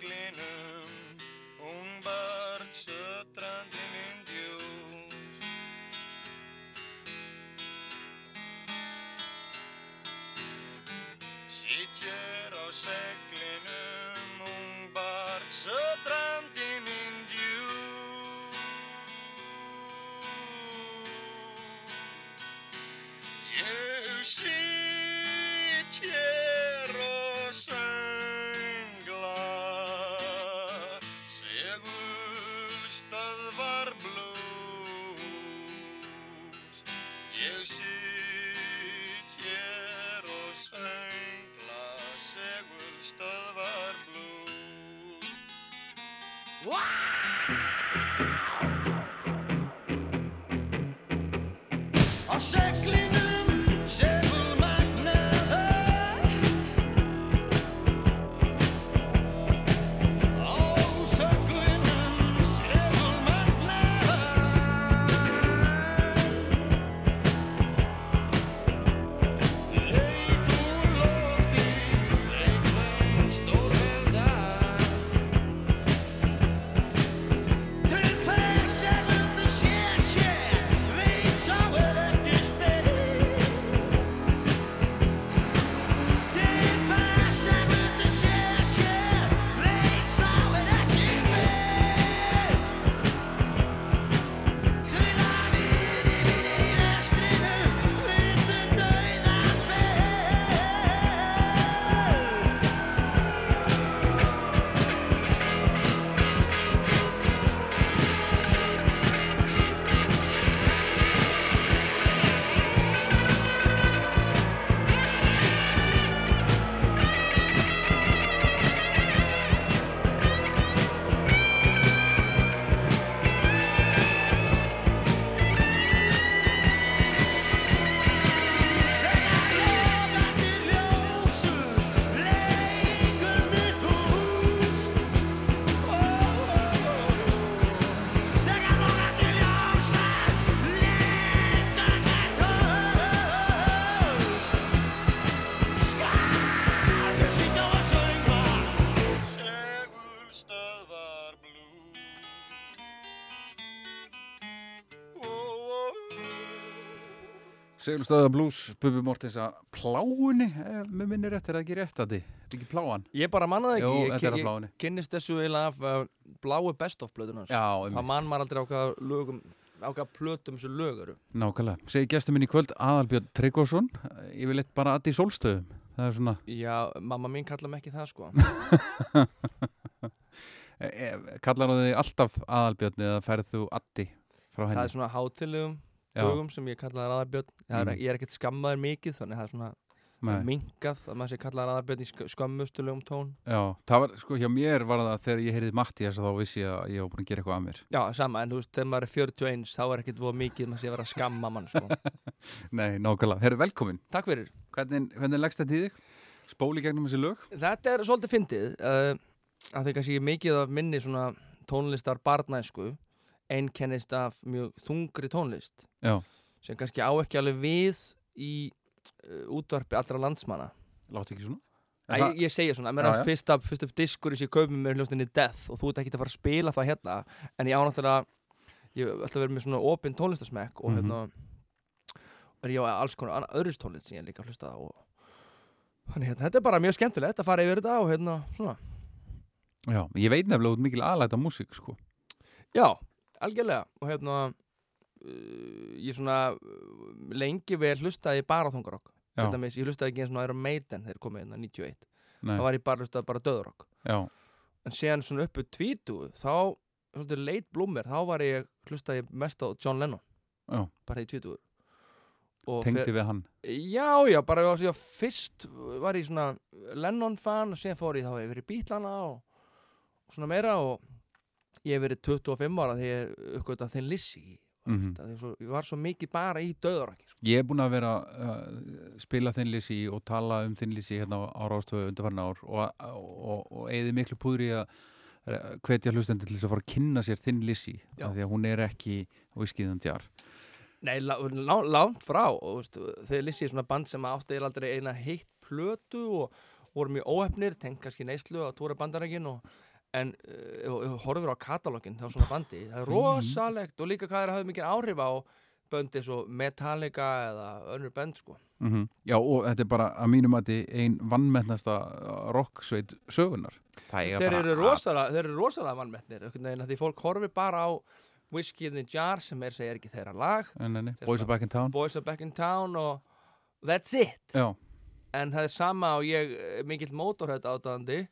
clean. Seglustöða blues, Bubi Mortens að pláunni, eh, með minni rétt, er það ekki rétt að þið? Þetta er ekki pláan? Ég bara manna það ekki, á ég, ég pláunni. kynnist þessu eiginlega af uh, bláu best of blöðunars Það mann maður aldrei á hvað lögum á hvað plötum þessu lög eru Nákvæmlega. Segi gestur minn í kvöld Aðalbjörn Tryggvason, ég vil eitt bara að í sólstöðum. Það er svona, Já, mamma mín kalla mig ekki það sko e, e, kallar á þig alltaf Aðalbjörn eða færð þú addi frá Það henni? Dögum sem ég kalla það aðarbjörn ég er, Mm. ég er ekkert skammaður mikið þannig að það er svona Nei. minkað að maður sé kalla það aðarbjörn í sk- skömmustulegum tón Já, það var, sko, hjá mér var það þegar ég heyrði Mattias þá vissi ég að ég var búin að gera eitthvað að mér. Já, sama, en þú veist, þegar maður er 41 þá er ekkert voða mikið maður sé að vera að skamma mann sko. Nei, nákvæmlega. Herru, velkomin. Takk fyrir Hvernig, hvernig leggst þetta í þig? Spóli gegnum þessi lög? Þetta er svolítið fyndið uh, að því kannski mikið af minni svona tónlistar barnæsku einkennist af mjög þungri tónlist Já. sem kannski á ekki alveg við í uh, útvarpi allra landsmanna Láttu ekki svona? Æ, ég, ég segja svona, mér er já. fyrsta, fyrsta diskur sem ég kaupið mér hljóstinni Death og þú ert ekki að fara að spila það hérna en ég ánáttúrulega ég hef alltaf verið með svona opinn tónlistasmekk og Mhm. hérna er ég á alls konar annað öðrus tónlist sem ég líka hlusta á og þannig hérna, þetta er bara mjög skemmtilegt að fara yfir þetta og hérna svona Já, ég veit nefnilega út mikil aðlæta músík, sko. Já, algjörlega og hérna uh, ég svona uh, lengi vel hlustaði bara á Já. dæmis, ég hlustaði ekki eins og Iron Maiden þegar komið hérna 91 Nei, þá var ég bara hlustaði bara döðrokk já, en síðan svona uppu tvítu þá, svolítið leit blúmir þá var ég, hlustaði mest á John Lennon. Já, bara í tvítu og tengdi við hann. Já, já, bara ég var síðan fyrst var ég svona Lennon fan og síðan fór ég þá ég verið Beatlana og, og svona meira og ég hef verið 25 ára þegar ég uppgötta þinn Lissi Mhm. svo, ég var svo mikið bara í döðarakki sko. Ég er búin að vera uh, spila þinnlýsi og tala um þinnlýsi hérna á rástöðu undarfarn ár og, og, og eigði miklu púðri að eh, hvetja hlustendur til þess að fara að kynna sér þinnlýsi Já. því að hún er ekki viskiðan djar. Nei, lá, lá, langt frá og þegar Lissi er svona band sem átti aldrei eina heitt plötu og, voru mjög óhefnir, tengt kannski neyslu að tóra bandarækin og en uh, þú horfir á katalógin þá svona bandi, það er rosalegt og líka hvað er að hafa mikið áhrif á böndi svo Metallica eða önnur bönd sko. Mm Já, og þetta er bara að mínum að ein vannmennasta rocksveit sögunar. Þeir eru rosalega, þeir eru rosalega að því fólk horfir bara á Whiskey in the Jar sem er segir ekki þeirra lag. Nei, nei, nei, Þeir Boys are back in town. Boys are back in town og that's it. Já, en það er sama og ég eh, mikill Motorhead átáðandi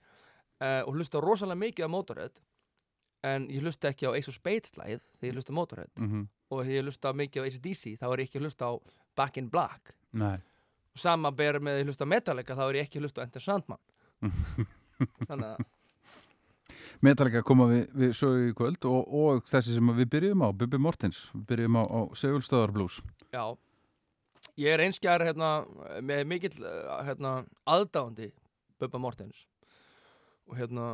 uh, og hlusta rosalega mikið á Motorhead en ég hlusta ekki á Ace of Spades lagið þegar ég hlusta Motorhead. Mm og þegar ég hlusta mikið á ACDC þá er ég ekki að hlusta á Back in Black. Nei. og sama ber með að ég hlusta Metallica þá er ég ekki að hlusta á Enter Sandman. Þannig að Metallica koma við, við sögu í kvöld og, og þessi sem við byrjum á, Bubi Mortens, við byrjum á, á Segulstöðar Blues. Já, ég er einskjær hérna, með mikill eh, hérna, aðdáandi Bubba Mortens og hérna,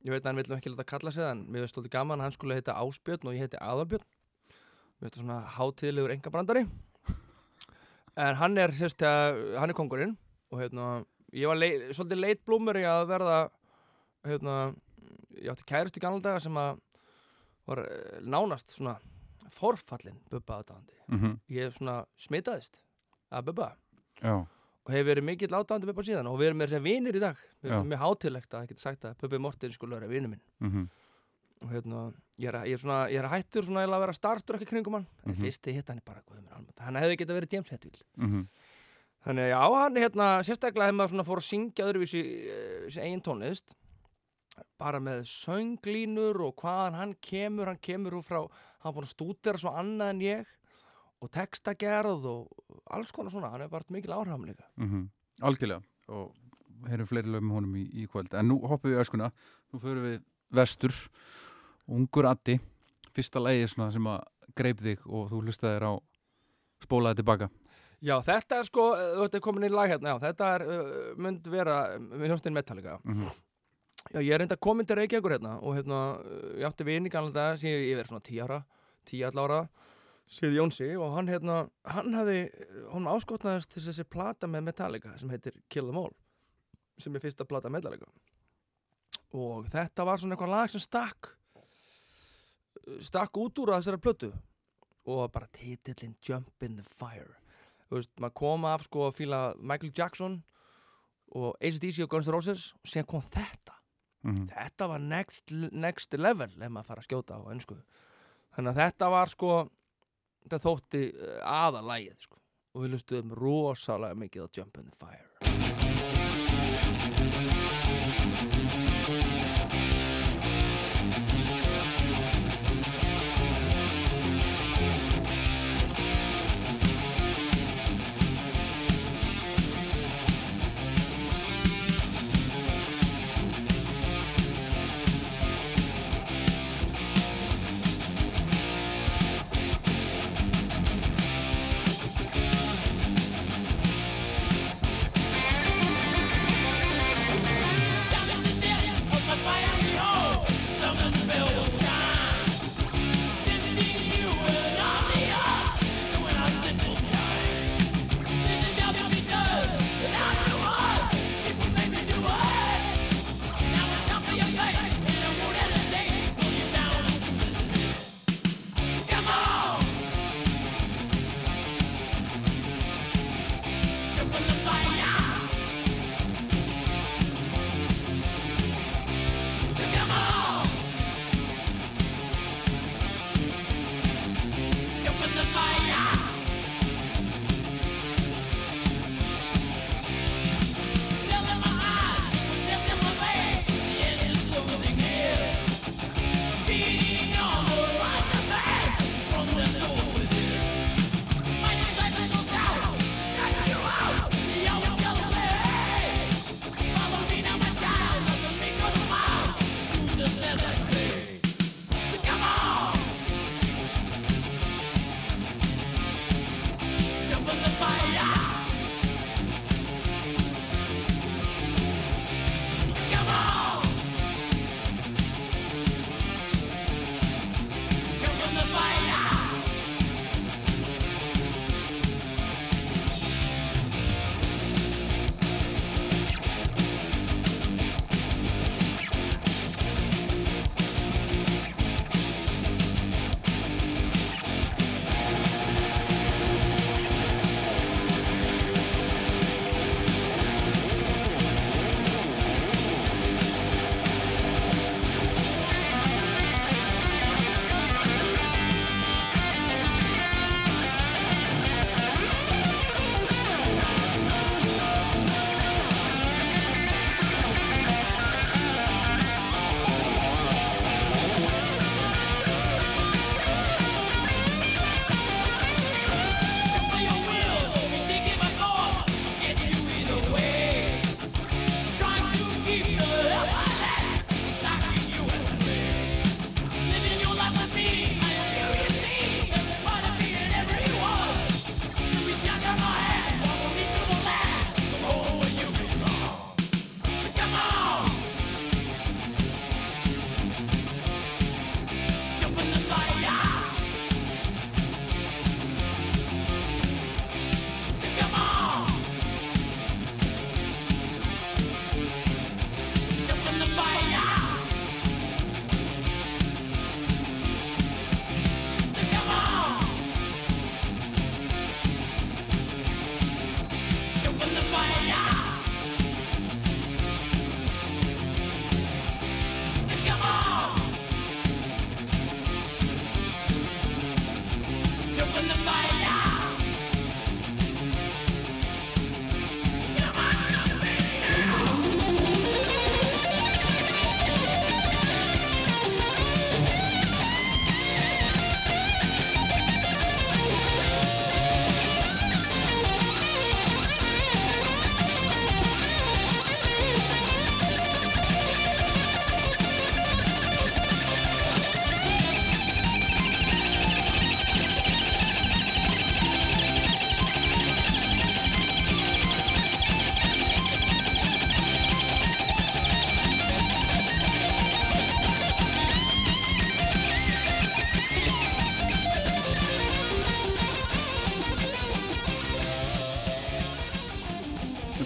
ég veit að hann vil ekki láta kalla sig það en mér veist stóti gaman að hann skulle heita Ásbjörn og ég heiti Aðalbjörn. Mér veist það svona hátíðlegur engabrandari en hann er sérst að hann er kongurinn og hérna, ég var lei, svolítið leit blúmur í að verða hérna, ég átti kærust í gamla daga sem að var eh, nánast svona forfallin Bubba aðdáandi. Mm ég svona smitaðist að Bubba. Já, og hef verið mikill átáðandi Bubba síðan og við erum með þess að vinir í dag. Við erum mjög hátilegt að geta sagt að Bubbi Mortin skulle vera vinur minn. Mm og hérna, ég er, ég er, svona, ég er hættur svona að vera startur ekki kringum hann. En Mhm. fyrst ég hitt hann bara guðmur almennt hann hefði getað verið James Hetfield. -hmm. þannig að já, hann hérna, sérstaklega hefði maður svona fór að syngja öðruvísi uh, þessi eigin tónlist bara með sönglínur og hvaðan hann kemur hann kemur úr frá, hann búin að stúdera svo annað en ég og textagerð og alls konar svona hann er bara mikil áhrifam líka. Mm Algjörlega. Og heyrum fleiri lögum honum í, í kvöld. En nú hoppum við öskuna, nú förum við vestur, ungur addi fyrsta lægi svona sem að greip þig og þú hlustaðir á spólaði tilbaka. Já, þetta er sko, uh, þetta er komin í lag hérna, já, þetta er, uh, mynd vera með hljómsdyn Metallica. mm Já, ég er reynda komin til Reykjavíkur hérna og hérna, uh, ég átti vini gamla dag síðan ég verið svona 10 ára, 10 all ára, síði Jónsi og hann hérna, hann hafði, hún áskotnaðist til þessi plata með Metallica sem heitir Kill Them All, sem er fyrsta plata Metallica. Og þetta var svona eitthvað lag sem stakk, stakk út úr að þessari plötu og bara titillin Jump in the Fire þú veist, maður kom af sko að fíla Michael Jackson og ACDC og Guns N' Roses og síðan kom þetta -hmm. þetta var next, next level ef maður fara að skjóta á ennsku þannig að þetta var sko þetta þótti aðalægið sko. Og við lustuðum rosalega mikið á Jump in the Fire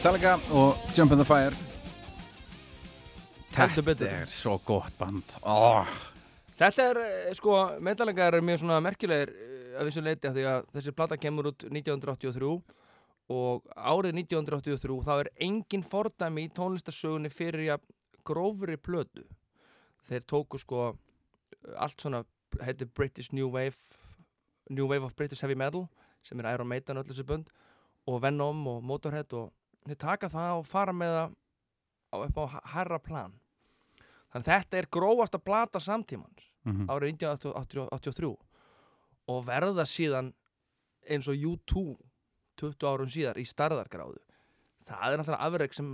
Metallica og Jump in the Fire. Þetta er svo gott band oh. Þetta er, eh, sko, Metallica er mjög svona merkilegir eh, að vissu leiti af því að þessi plata kemur út 1983 og árið 1983 þá er engin fordæmi í tónlistarsögunni fyrir að grófri plötu. Þeir tóku sko allt svona, heitir British New Wave, New Wave of British Heavy Metal sem er Iron Maiden og öll þessi bönd og Venom og Motorhead og þeir taka það og fara með það upp á herra plan. Þannig að þetta er grófasta plata samtímans mm árið 1983 og verða síðan eins og U2 20 árum síðar í starðargráðu það er náttúrulega afreg sem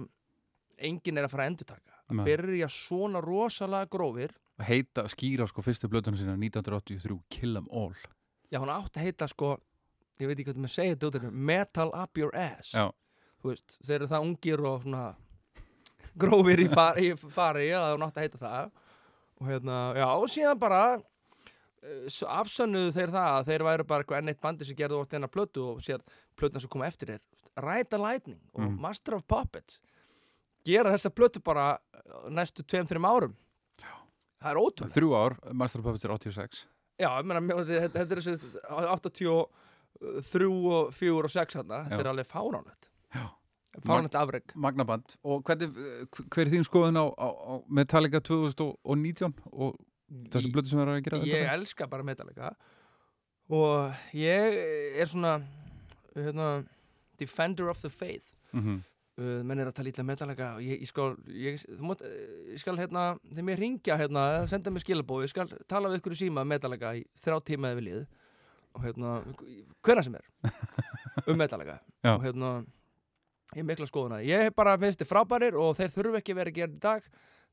enginn er að fara að endurtaka. Að byrja svona rosalega grófir. Heita, skýra sko fyrstu blöðunum sína 1983, Kill 'em All. Já hún átti að heita sko ég veit ekki hvað maður segir þetta út Metal Up Your Ass. Já, veist, þeir eru það ungir og svona grófir í fari, í fari að hún átti að heita það. Og hérna, já, og síðan bara eh, afsönnuðu þeir það að þeir væru bara eitthvað enn eitt bandi sem gerðu orðið hennar plötu og síðan plötuna sem kom eftir er the Lightning og Mm. Master of Puppets gera þessa plötu bara eh, næstu tveim, þreim árum. Það er ótrúlega þrjú ár, Master of Puppets er 86 já, ég meina, mér- þetta er þessi 83 og 4 og 6 hérna, þetta er alveg fáránlegt Fáránlegt afreg Magnaband. Og hvernig, eh, hver er þín skoðun á, á, á Metallica 2019 og þessu blöðu sem er að gera ég þetta? elska bara Metallica. Og ég er svona hérna, defender of the faith. Mm -hmm. uh, menn er að tala ítla Metallica. Og ég, ég skal, ég, mátt, eh, ég skal hérna, þegar mér ringja hérna, senda mér skilabóð, ég skal tala við ykkur í síma um Metallica í þrjá tíma eða viljið og hérna, hvenna sem er. Um Metallica. Og hérna ég mikla skoðuna, ég bara finnst þið frábærir og þeir þurfu ekki verið að gera í dag.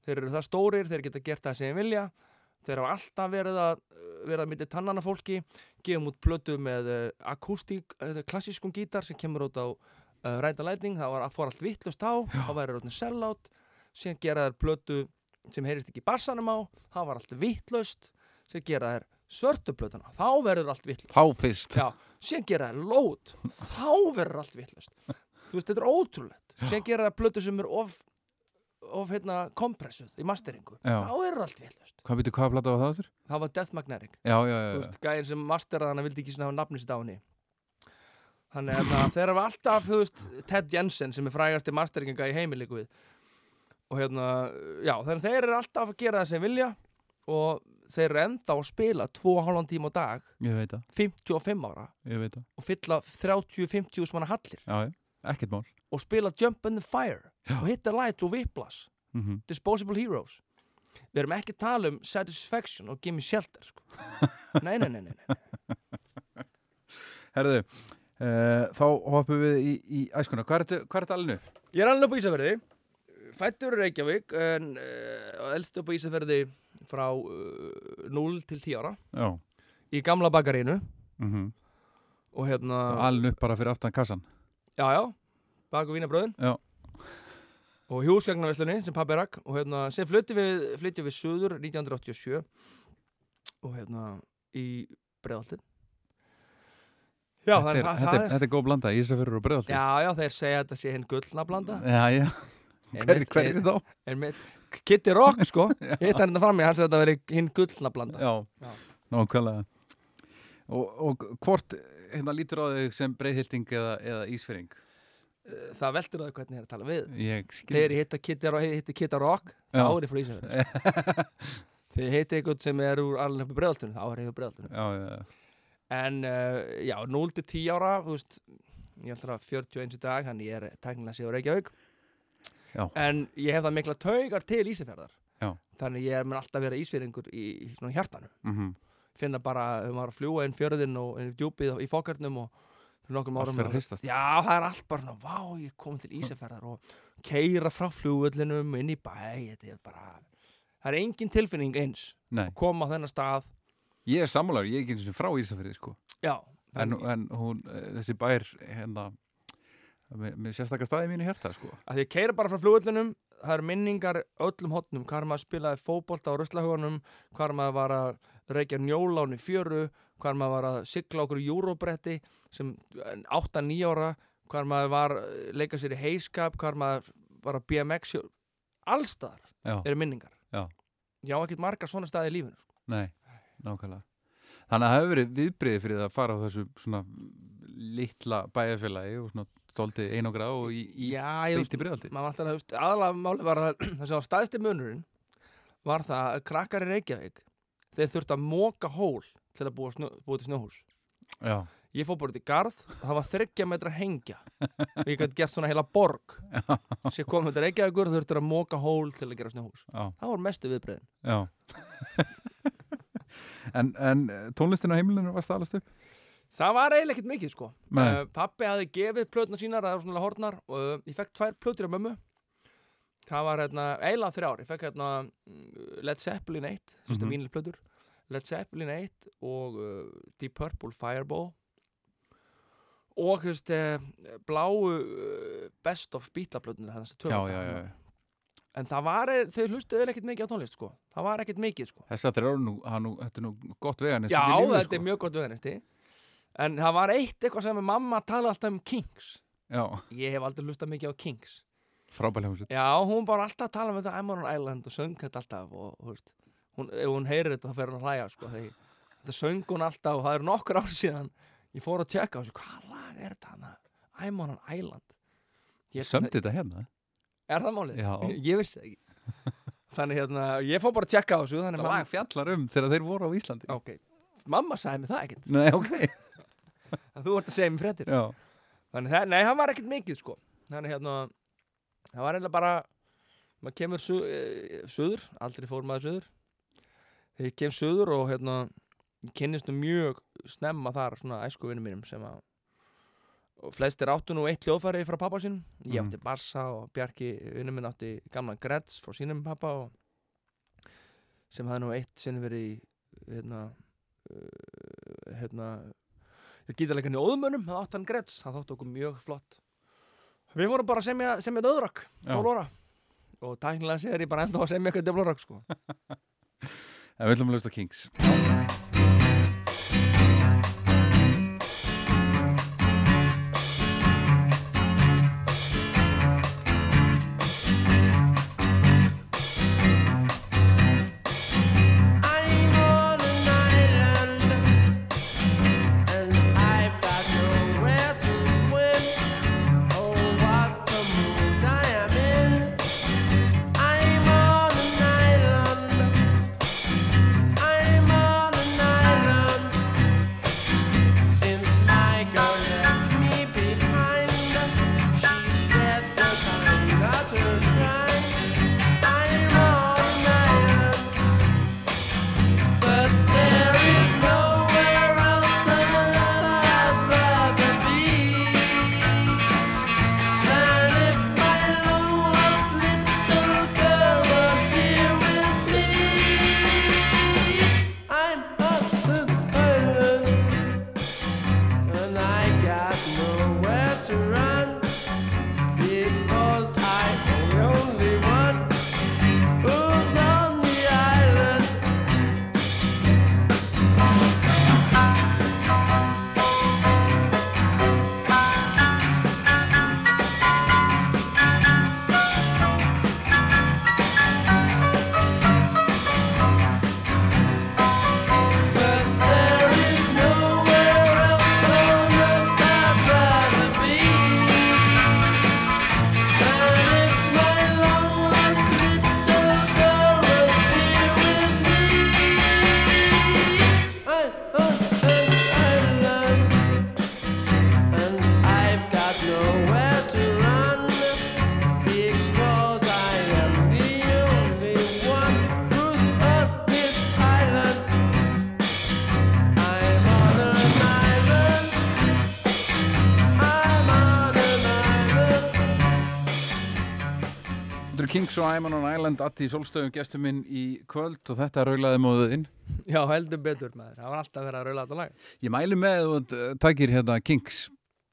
Þeir eru það stórir, þeir geta gert það sem þeir vilja. Þeir hafa alltaf verið að verið að myndi tannana fólki gefum út plötu með uh, akústík uh, klassískum gítar sem kemur út á uh, Ride the Lightning, það var að fór allt vittlust á. Þá væri rótni sellout. Síðan gera þær plötu sem heyrist ekki bassanum á, það var allt vittlust síðan gera þær svörtu plötuna. Þá verður allt vittlust síðan gera þær lót. Þá verður allt vittlust þú veist, þetta er ótrúlegt. Síðan gera þær plötu sem er of of hérna kompressuð í masteringu. Já. þá verður allt vittlust Hvað veitu, hvaða plata var það þurr? það var Death Magnetic. Já, já, já, já. gæðin sem masteraði hana vildi ekki svona hafa nafni sitt á henni. Þannig að það- þeir hafa alltaf þú veist, Ted Jensen sem er frægasti masteringa í heimi líku við. Og hérna, já, þannig að þeir eru alltaf að gera það sem vilja og þeir eru enda að spila 2,5 tíma á dag. Ég veit það, 55 ára. Ég veit það. Og fylla 30-50 sem hana hallir. Já, já, ekkert mál. Og spila Jump in the Fire Já. og Hit the Light og Whiplash. Mm Disposable Heroes. Við erum ekki að tala um Satisfaction og Gimme Shelter sko. nei, nei, nei, nei, nei. Herðu, uh, þá hoppum við í, í æskuna. Hvað er þetta, alveg nu? Ég er alveg upp á Ísafverði Fættur í Reykjavík en uh, elst upp á Ísafverði frá uh, 0 til 10 ára. Já. Í gamla bakarínu mm og hérna, Alveg upp bara fyrir aftan kassan já já bak og vínabröðin Já. og hjúsgagnarveslunni sem pabbi rakk og hérna, sem flytti við, flytti við Suður 1987 og hérna í breiðaltið Já, þetta, er, að þetta, það er, þetta er góð blanda, Ísafjörður og Breiðalti Já, já, þeir segja að þetta sé hinn gullna blanda. Já, já. Hver, hver er þá? Kitty Rock, sko. Hitt hann þetta fram í, hann sagði að þetta veri hinn gullna blanda. Já, Já. nákvæmlega og, og hvort hérna lítur á þig sem breiðhilding eða, eða ísfering Það veldur á því hvernig ég er að tala við. Ég skil. Þegar ég hitta Kitty, hitti Kitty Rock þá er ég frá Ísafjörði Þegar ég hitti einhvern sem er úr alveg breiðaltunum þá er ég úr breiðaltunum Já, já, já. En uh, já, 0 til 10 ára þú veist, ég ætla að 41 í dag þannig ég er tæknilega sér á Reykjavík. Já. En ég hef það mikla taugar til Ísafjörðar Já. Þannig ég er mun alltaf vera Ísfjörðingur í, í hjartanu. Mm finna bara, um að fljúa inn fjörðin og inn í djúpið í fokkarnum og fyrir nokkrum árum. Já, það er allt bara, vá, ég kom til Ísafjörðar og keira frá flugullinum inn í bæ, þetta er bara það er engin tilfinning eins Nei, að koma á þennan stað ég er sammálaður, ég er ekki eins og frá Ísafjörði sko. Já, en, en hún, eh, þessi bær hérna með, með sérstakka staði mínu hjarta sko. því að keira bara frá flugullinum það eru minningar öllum hotnum hvar maður spilaði fótbolta á ruslahugunum hvar maður var að reykja njóláni fjöru hvar maður var að sigla okkur júróbretti sem 8-9 ára hvar maður var leika sér í heiskap, hvar maður var að BMX allstaðar Já, eru minningar Já. ég á ekkert margar svona staði í lífinu sko. nei, nákvæmlega Þannig að það hefur verið viðbriði fyrir að fara á þessu svona litla bæjarfélagi og svona dóldi einogra og í, í já, ég beint í að, veist, aðalega máli var að það sem var staðsti munurinn var það að krakkar í Reykjavík þeir þurftu að móka hól til að búa, snjó, búa til snjóhús. Já, ég fór bara í garð og það var þryggja metra hengja. Og ég gæti gert svona heila borg sem komum til Reykjavíkur og þurftu að móka hól til að gera snjóhús. Já, það var mestu viðbreiðin já. En, en tónlistin á heimilinu var stalast upp? Það var eiginlega ekkert mikið sko. Uh, pappi hafði gefið plötna sínar það var svona hortnar og uh, ég fekk tvær plötur af mömmu. Það var hérna, eiginlega þrjár. Ég fekk hérna mm, Led Zeppelin 1 fyrsta mm. -hmm. plötur Led Zeppelin 1 og uh, Deep Purple Fireball. Og uh, bláu Best of já. en það var, þau hlustuðu ekkert mikið á tónlist sko. Það var ekkert mikið sko. Þess að er þetta er nú gott vegan Já, þetta er mjög gott viðnæsti En það var eitt eitthvað sem mamma talaði alltaf um Kings. Já, Ég hef aldrei hlustað mikið á Kings. Frábælega hljómsveit. Já, hún bara alltaf tala um þetta an island og söng þetta alltaf og þú veist, hún, ef hún heyrir þetta þá fer hún að hlæja sko, þegar, þetta söng hún alltaf og það eru nokkur ár síðan ég fór að tjekka á þessu, hvað lag er þetta hana? An island. Sömdi þetta hérna? Er það málið? Já. Ég, vissi það ekki. Þannig hérna, ég fór bara að tjekka á þessu Það lag fjallar um þegar þeir voru á Íslandi. Ok, mamma sagði mér það ekkert. Nei, ok þú ert að segja mér fréttir. Já, Þannig, það, nei, það var ekkert mikið sko. Þannig hérna Það var eiginlega bara maður kemur su, e, suður, aldrei fór maður suður. Þegar ég kem suður og hérna ég kynnist nú mjög snemma þar svona æsku vinnum mínum sem að og flestir áttu nú eitt hljóðfæri frá pappa sínum. Ég Mhm. átti bassa og Bjarki vinnum minn átti gamla Gretz frá sínum pappa og sem hafði nú eitt sinn verið í hérna hérna gítarleikarni í óðumönum, það átti hann Gretz það þótti okkur mjög flott. Við vorum bara að semja, semja. 12 ára og tæknilega séður ég bara enda að semja eitthvað döðrak sko. En við ætlum að lösta Kings Þetta Kings og I'm on an Island Atti í sólstöðum gestur minn í kvöld og þetta raulaði móðuðinn Já, heldur betur maður, það var alltaf verið að raula þetta lag. Ég mæli með og takir hérna Kings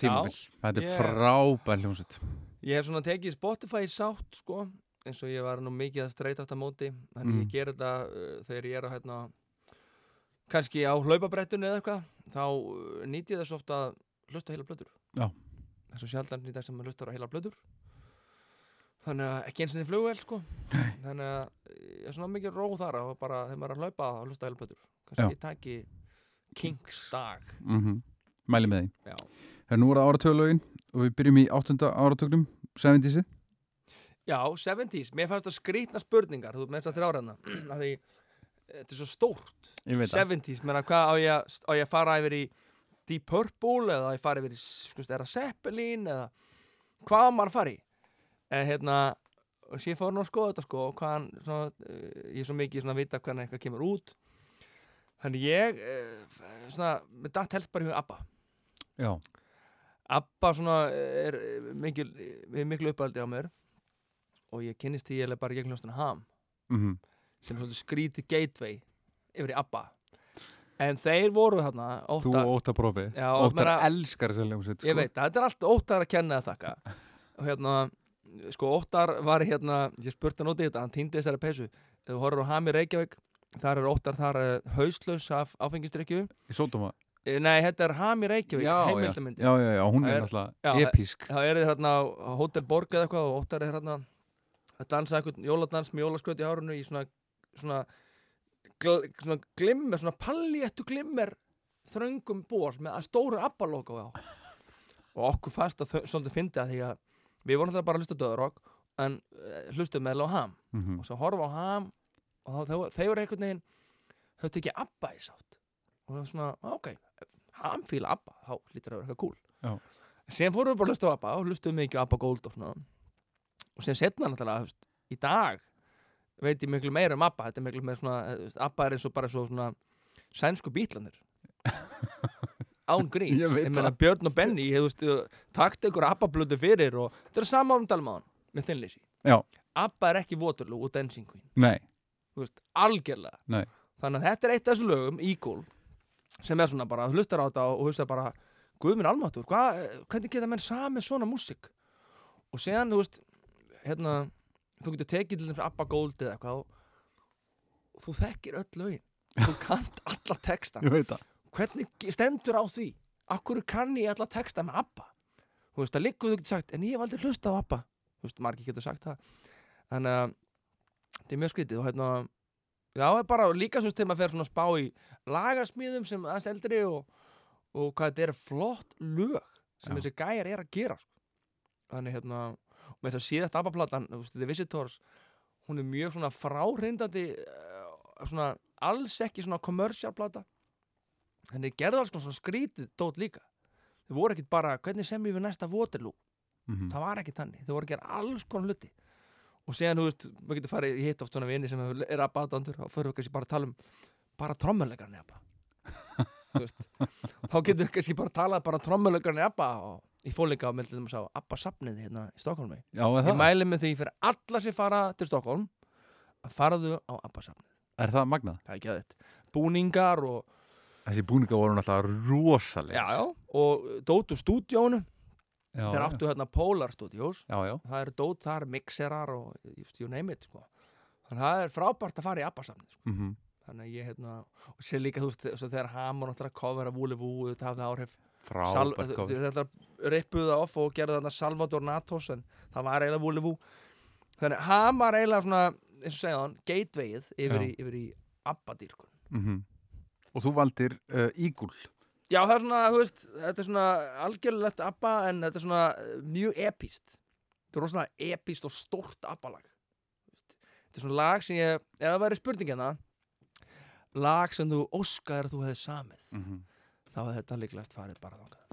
tímabil. Þetta er ég- frábær hljómsveit. Ég hef svona tekið Spotify sátt sko eins og ég var nú mikið að streytast á móti. Þannig Mm. ég ger þetta uh, þegar ég er að hérna kannski á hlaupabrettinu eða eitthvað þá uh, nýti ég þess ofta að hlusta heila plötur. Já. er svo sjaldan í dag sem maður hlustar á heila blöður þannig að ekki eins og niður flugvel sko. þannig að ég er svona mikið róð þar og bara þegar maður er að hlaupa að hlusta blöður kannski taki Kings dag mm Mæli með því. Þegar nú er það áratöðulögin og við byrjum í áttunda áratögnum 70-sið Já, 70s, mér fannst það skrýtna spurningar. Þú með þess að þrjáraðna að því þetta er svo stórt. Ég veit það. 70s, menna hvað á ég, að- á ég að fara yfir í Deep Purple eða á ég að fara yfir í sko, það Zeppelin eða hvað maður að í en hérna og sér fór nú að skoða þetta sko og hvað hann svona, uh, ég er svo mikið svona að vita hvernig eitthvað kemur út. Þannig ég uh, svona, með datt helst bara í huga ABBA. Já, ABBA svona er eh, mikil, er miklu uppaldi á mér. Og ég kynnist því ég bara gegn hljóstina ham. Mm sem er svolítið skrítið gateway yfir í ABBA. En þeir voru þarna þú ótta, og Óta Profi Já, Óttar elskar þess að ljómsveit sko. ég veit, þetta er allt óttar að kenna að þakka. Og hérna, sko óttar var hérna, ég spurti hann út í þetta hann týndi þessari peysu, ef þú horfur á ham í Reykjavík þar er óttar þar hauslaus af áfengistrykju Í Sódóma? Eh, nei, þetta er ham í Reykjavík, já, já, já, já, hún er já, episk. það er þið hérna á Hotel Borg eða eitthvað og óttar er hérna að dansa eitthvað jóladans með jólaskvöt í hárunu í svona svona, gl, svona glimmer, svona palléttu glimmer þröngum ból með að stóru abbalóku á. Og okkur fast að þau- svolítið fyndi að því að við vorum þetta bara að hlusta döðurokk en uh, hlustuðum með á ham. Mhm. og svo horfa á ham og þá, þau, þau voru einhvern veginn þau tekið abba í sátt. Og það var svona, "Ah, ok, ham fíla abba þá lítur það að vera eitthvað cool. Já. síðan fórum við bara að hlusta á abba og hlustuðum mikið á abba gold og svona. Og síðan setna náttúrulega, veist, í dag veit ég miklu meira um abba. Þetta er miklu meira svona, abba er eins og bara svo svona sænsku bítlanir án grín Ég meina. Björn og Benny, þú veist, takt ykkur abba-blödu fyrir og þetta er sama umdalum á hann með þinnleysi Já. Abba er ekki Waterloo og Dancing Queen. Veist, algjörlega. Nei. þannig að þetta er eitt af þessu lögum, Eagle sem er svona bara, hlustar á þetta og hlustar bara, guð minn almáttur hva, hvernig geta menn samið svona músík? Og séðan, þú veist hérna, þú getur tekið til þess Abba Gold eða eitthvað og, þú þekkir öll lögin. Þú kannt alla texta. Ég veit það hvernig stendur á því? Akkur kann ég alla texta með Abba? Þú veist, það þú getur sagt en ég hef aldrei hlusta á Abba. Þú veist, margir getur sagt það. Þannig að þetta er mjög skrítið og hérna já, það er bara líka svo þegar maður fer svona að spá í lagasmíðum sem aðeins eldri og, og hvað þetta er flott lög sem Já. þessi gæjar er að gera sko. þannig hérna og með þess að síðast Abba-platan, þú veist, The Visitors hún er mjög svona fráhrindandi uh, svona alls ekki svona commercial plata en þeir gerðu alls konar svona skrítið dót líka. Þeir voru ekkit bara, hvernig sem við næsta Waterloo? Mhm. það var ekki þannig, þeir voru að gera alls konar hluti. Og síðan, þú veist, maður getur farið ég hitt oft svona vini sem er að baðandur og fyrir við kannski bara tala um bara trommulegarni Abba þá getur við kannski bara að tala bara trommulegarni Abba og ég fór líka á myndum að sá Abba safnið hérna í Stokkólmi ég mæli með því fyrir alla sem fara til Stokkólm að faraðu á Abba safnið. Er það magnað? það er ekki að þetta, búningar og Þessi búninga voru náttúrulega rosalega já, já, og dót úr stúdíónu. Já, þeir áttu hérna Polar Studios. Já, já. það eru dót, það eru mixerar og you name it sko. þannig að það er frábært að fara í Abba-samni sko. Mm þannig að ég hérna og sér líka þú veist þegar Hamon náttúrulega cover að Vúli Vú þetta hafði áhrif. Frábært kofi þetta rippuðu það off og gerðu þarna Salvador Natos en það var eiginlega Vúli Vú þannig að hann var eiginlega svona eins og segja hann, gatewayið yfir, yfir í Abba-dýrkun. Mm Og þú valdir uh, Ígul Já, það er svona, þú veist, þetta er svona algjörlegt ABBA en þetta er svona eh, mjög epíst. Þetta er rosalega epíst og stórt ABBA-lag. Þetta er svona lag sem ég, ef það væri spurningina, lag sem þú óskaðir að þú hefði samið, mm -hmm. þá hefði þetta líklegast farið bara þangað.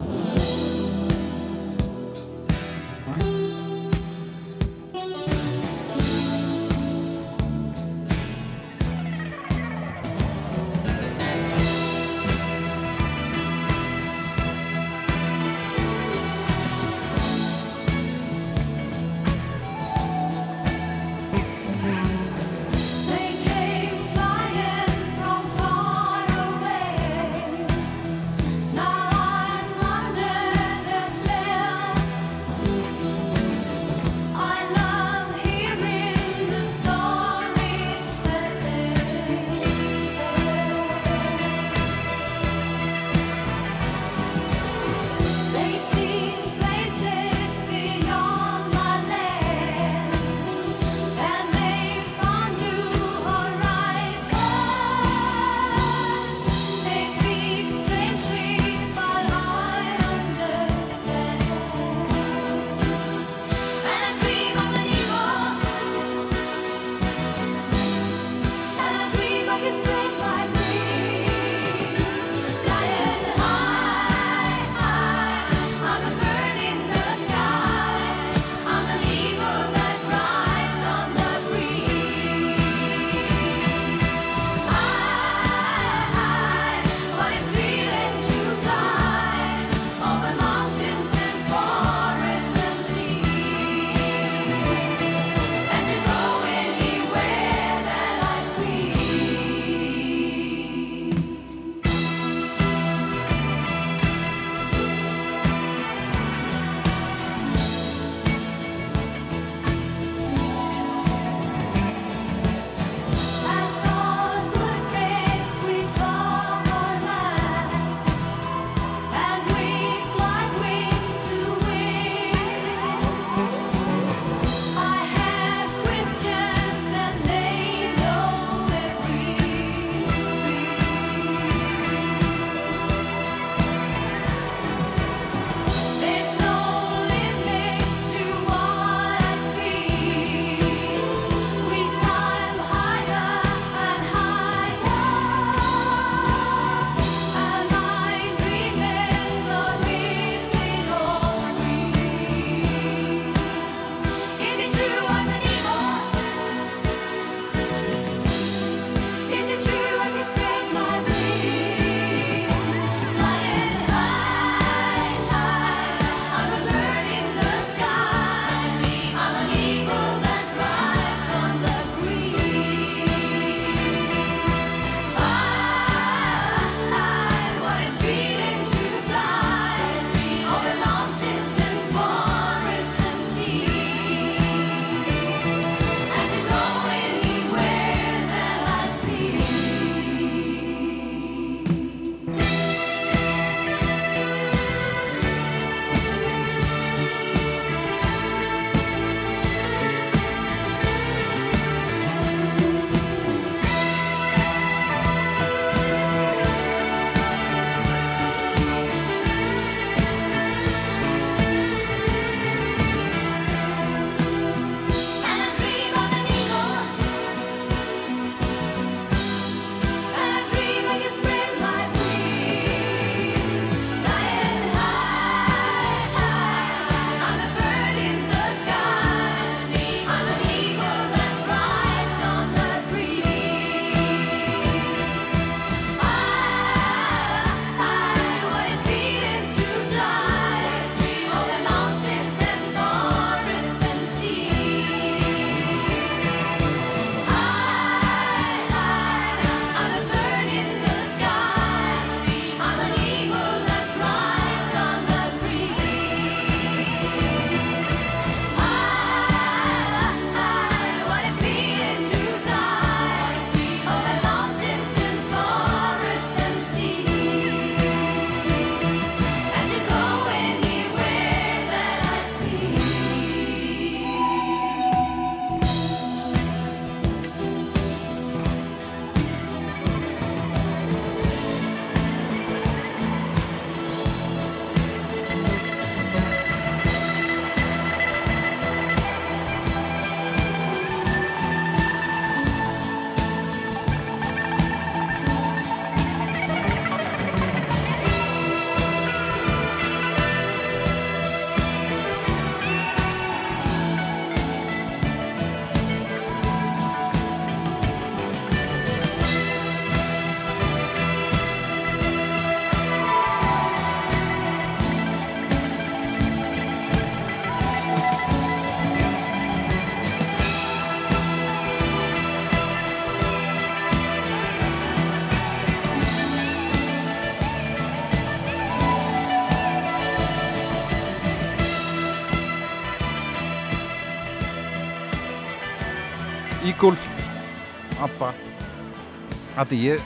Addi, ég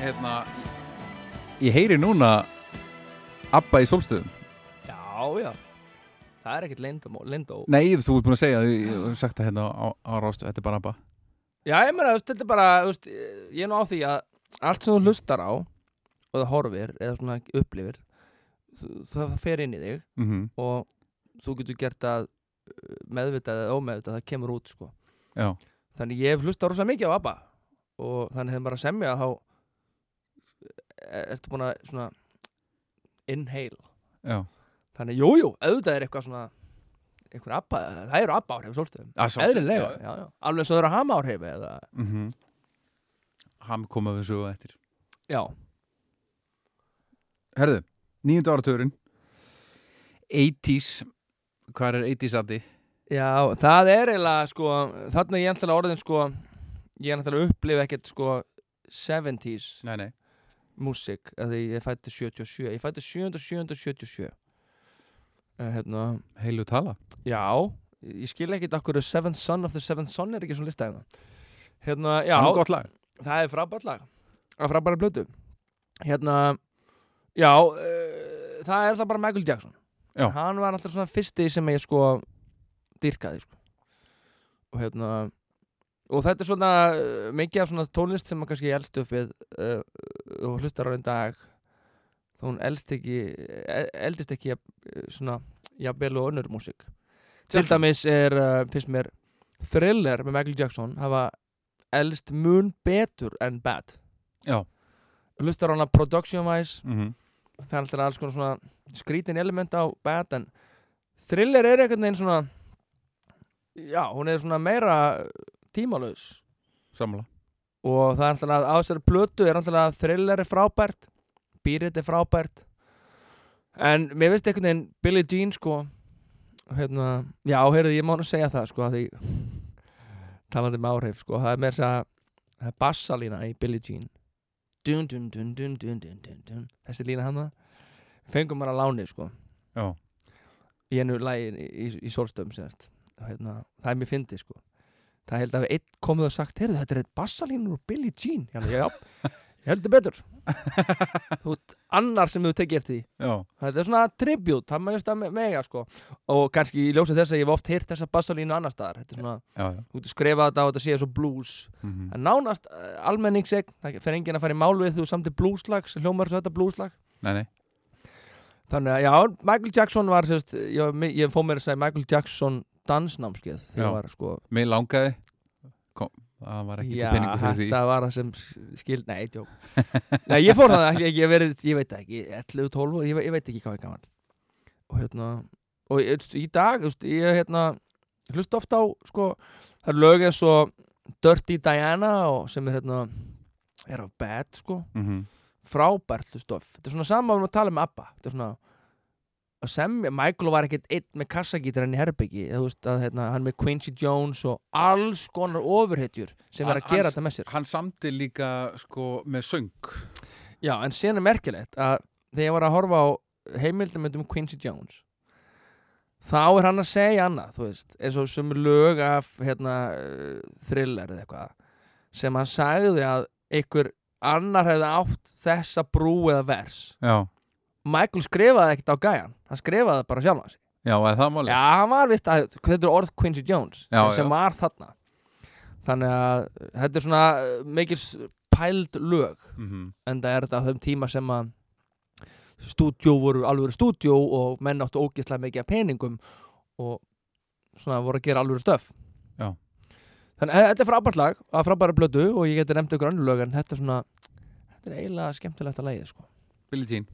hérna ég heyri núna Abba í sólstöðum. Já, já. Það er ekkert lindó, lindó. Nei, þú ert búin að segja, ég ég hef sagt það hérna á, á rástu, þetta er bara Abba. Já, ég meina, þú þetta er bara þú veist, ég er nú á því að allt sem þú hlustar á og það horfir eða svona upplifir þú- það fer inn í þig mm og þú getur gert að meðvitað eða ómeðvitað það kemur út sko. Já, þannig ég hef hlustað rosa mikið á ABBA og þannig þegar maður að semja þá e- ertu búin að svona inhale. Já. Þannig jú, jú, auðvitað er eitthvað svona einhver ABBA, það eru ABBA áhrif svolstöðum eðlilega, já, já, alveg svo eru hama áhrif eða, mm Hann koma við svo eftir. Já, Herðu, nýjöndu áratugurinn. 80s Hvað er 80s Addi? já, það er eiginlega sko, þarna er ég ætla orðin sko, ég er að upplifa ekkert sko 70s Nei, nei. músík, að því ég fætti 77 ég fætti 7. 7. 77 uh, hérna. Heilu tala. Já, ég skil ekkit okkur Seventh Son of the Seventh Son er ekki svona lista hérna. Hérna, já, Það er gott lag. Það er frábært lag. Það er frábært blötu Hérna, já uh, það er það bara Michael Jackson. Já. Hann var alltaf svona fyrsti sem ég sko dyrkaði sko. Og hérna og þetta er svona uh, mikið af svona tónlist sem maður kannski elst upp við uh, og hlustar á einn dag. Þá hún ekki e- eldist ekki jafn, uh, svona jafnvel og önnur músík. Til dæmis er uh, fyrst mér Thriller með Michael Jackson hafa elst mun betur en bad. Já. Hlustar á hana production wise mm það er alltaf alls konar svona skrítin element á bad en Thriller er einhvern veginn svona já, hún er svona meira tímalaus. Samla og það er alltaf að á þessari plötu er alltaf að Thriller er frábært Beat er frábært. En mér veist einhvern veginn Billie Jean sko hérna, já, heyrðu, ég má nú segja það sko því talandi með áhrif sko, það er mér að það er bassalína í Billie Jean. Dun dun dun dun dun dun dun dun. Þessi lína hana fengum maður að láni sko. Já. Í einu lagi í, í, í sólstöðum síðast Og hérna, það er mér fyndið sko það held að einn komið og sagt heyrðu þetta er eitt bassalínur úr Billie Jean. Já, já, ég heldur betur. Þú ert annar sem þú tekið eftir því. Þetta er svona tribute, það maður veist að me- mega sko. Og kannski í ljósið þess að ég hef oft heyrt þessa bassalínu annar staðar þetta er svona, Já, já. þú ert skrifað þetta og þetta sé svo blues. Mm en nánast uh, almenningsegn það fer enginn að fara í mál við þú samt í blueslag sem hljómar svo þetta blueslag. Nei, nei. Þannig að já, Michael Jackson var sérst, ég, ég fóð mér að segja Michael Jackson dansnámskeið þegar Já. ég var sko. Mér langaði. Kom, Það var ekki já, til peningu fyrir því. þetta var það sem skil, nei, tjók nei, ég fór það ekki, ég verið, ég veit ekki 11, 12, ég, ég veit ekki hvað ég gammal og hérna og ég, í dag, ég hérna ég hlusta ofta á, sko það er lögið svo Dirty Diana og sem er hérna er af bad, sko. Mm frábært stöf þetta er svona sama um að tala með ABBA. Þetta er svona semja, Michael var ekkert einn með kassagítar enn í herbyggi þú veist að hérna, hann með Quincy Jones og alls konar ofurhetjur sem er að Hans- gera þetta með sér. Hann samti líka sko með söng. Já, en síðan er merkilegt að þegar ég var að horfa á heimildamöndum Quincy Jones þá er hann að segja annað þú veist, eins og sem lög af hérna, uh, thriller eða eitthvað sem hann sagði að einhver annar hefði átt þessa brú eða vers. Já Michael skrifaði ekkert á gæjan hann skrifaði bara sjálf hans Já, eða það máli já, hann var vist að þetta er orð Quincy Jones Já, sem, sem var þarna. Þannig að þetta er svona uh, mikil pæld lög mm en það er þetta á þeim tíma sem að stúdjó voru alveg stúdjó og menn áttu ógeðslega mikið peningum og svona voru að gera alveg stöf Já. þannig að þetta er frábært lag að frábæra blödu og ég geti önnur lög en þetta er svona þetta er eiginlega skemmtilegt að lagið sko. Billie Jean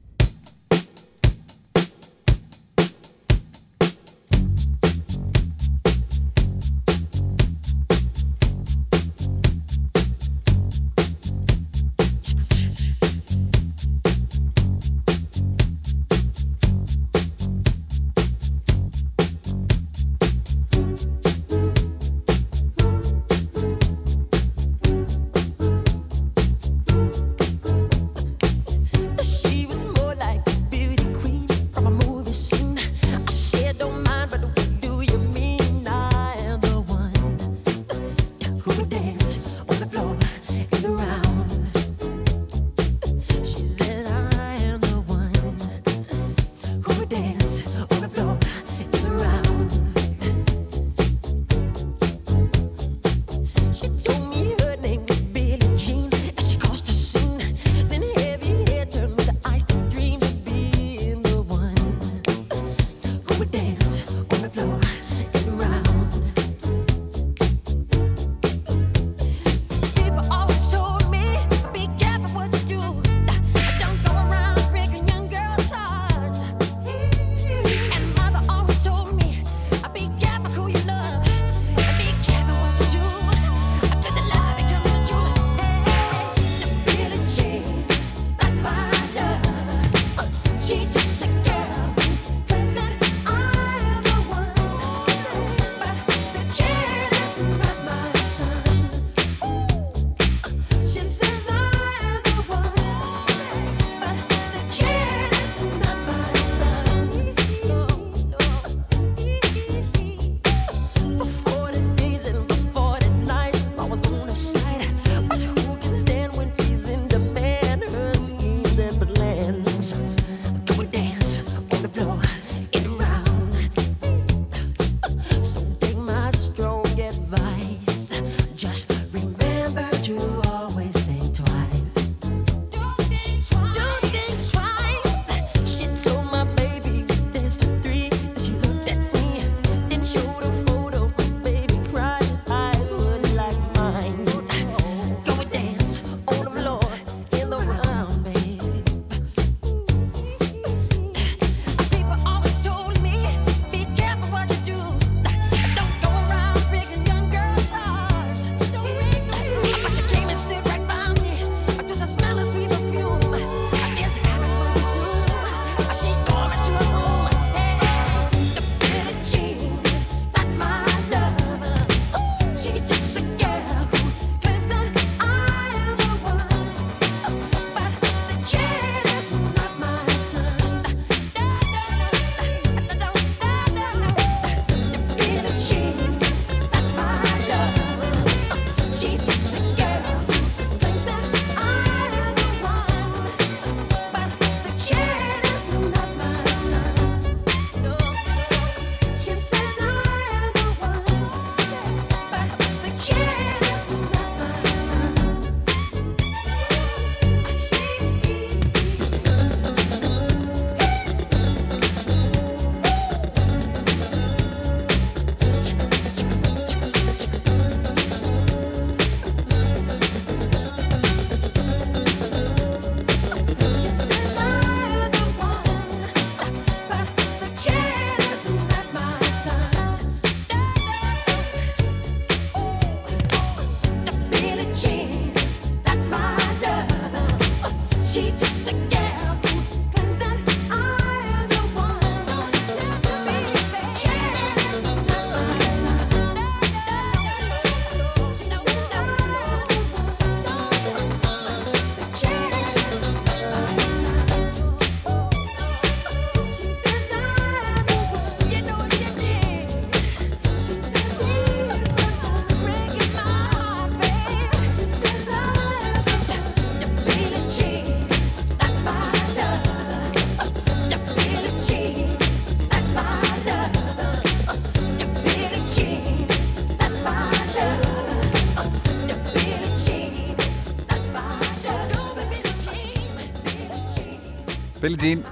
Billie Jean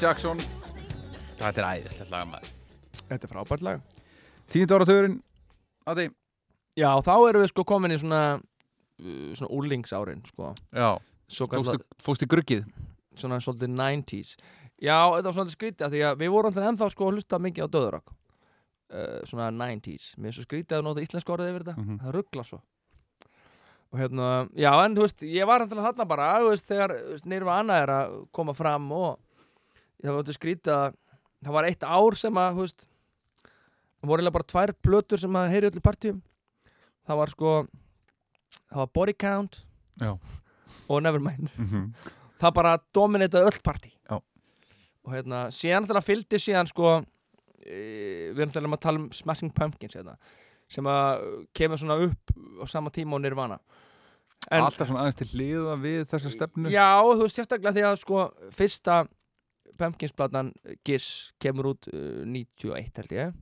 Jackson. Þetta er æðislegt lag maður. Þetta er frábært lag. Tíundu áratugurinn Adi Já, þá erum við sko komin í svona uh, svona úlingsárin sko. Já. Svo Fóstu, kallað, fóstu gruggið? Svona svolítið 90s Já, þetta var svolítið skrítið af því að við vorum þannig ennþá sko að hlusta mikið á döðurokk uh, svona 90s Mér er svo skrítið að nota íslensk orðið yfir þetta. Mhm. Það ruggla svo Og hérna, já, en þú veist, ég var þannig þarna bara, þú veist, þegar veist, Nirvana er að koma fram og það var þetta skrítið að það var eitt ár sem að, þú veist það voru eiginlega bara tvær plötur sem að heyri öll í partíum það var sko það var Body Count Já. og Nevermind mm -hmm. það bara dominitaði öll partí Já. og hérna, síðan þegar fylgdi síðan sko e, við erum þegar að tala um Smashing Pumpkins hérna, sem að kemur svona upp á sama tíma og Nirvana En- Alltaf svona aðeins til hliða við þessa stefnu. Já, þú veist sérstaklega því að sko fyrsta Pumpkins-platan Giss kemur út uh, 91 held ég.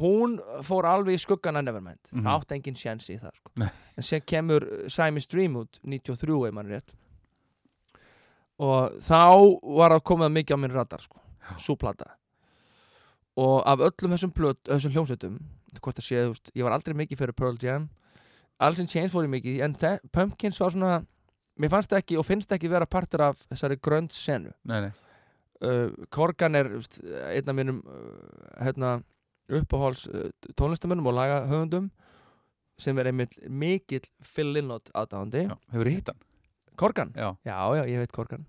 Hún fór alveg í skuggan að Nevermind. Mhm. það átti engin sjens í það sko. En sem kemur uh, Simon's Dream út 93 ef mann er rétt. Og þá var að komið mikið á minn radar sko, svo plata. Og af öllum þessum, plöt, þessum hljómsveitum ég var aldrei mikið fyrir Pearl Jam Alice in Chains fór ég mikið en Pumpkins var svona mér fannst ekki og finnst ekki vera partur af þessari grönd senu nei, nei, uh, Korgan er einn af mínum uh, hérna, uppáháls uh, tónlistamönnum og lagahöfundum sem er einmitt mikill Phil Lynott aðdáðandi hefur hitt hann? Korgan? já, Já, já, ég veit Korgan.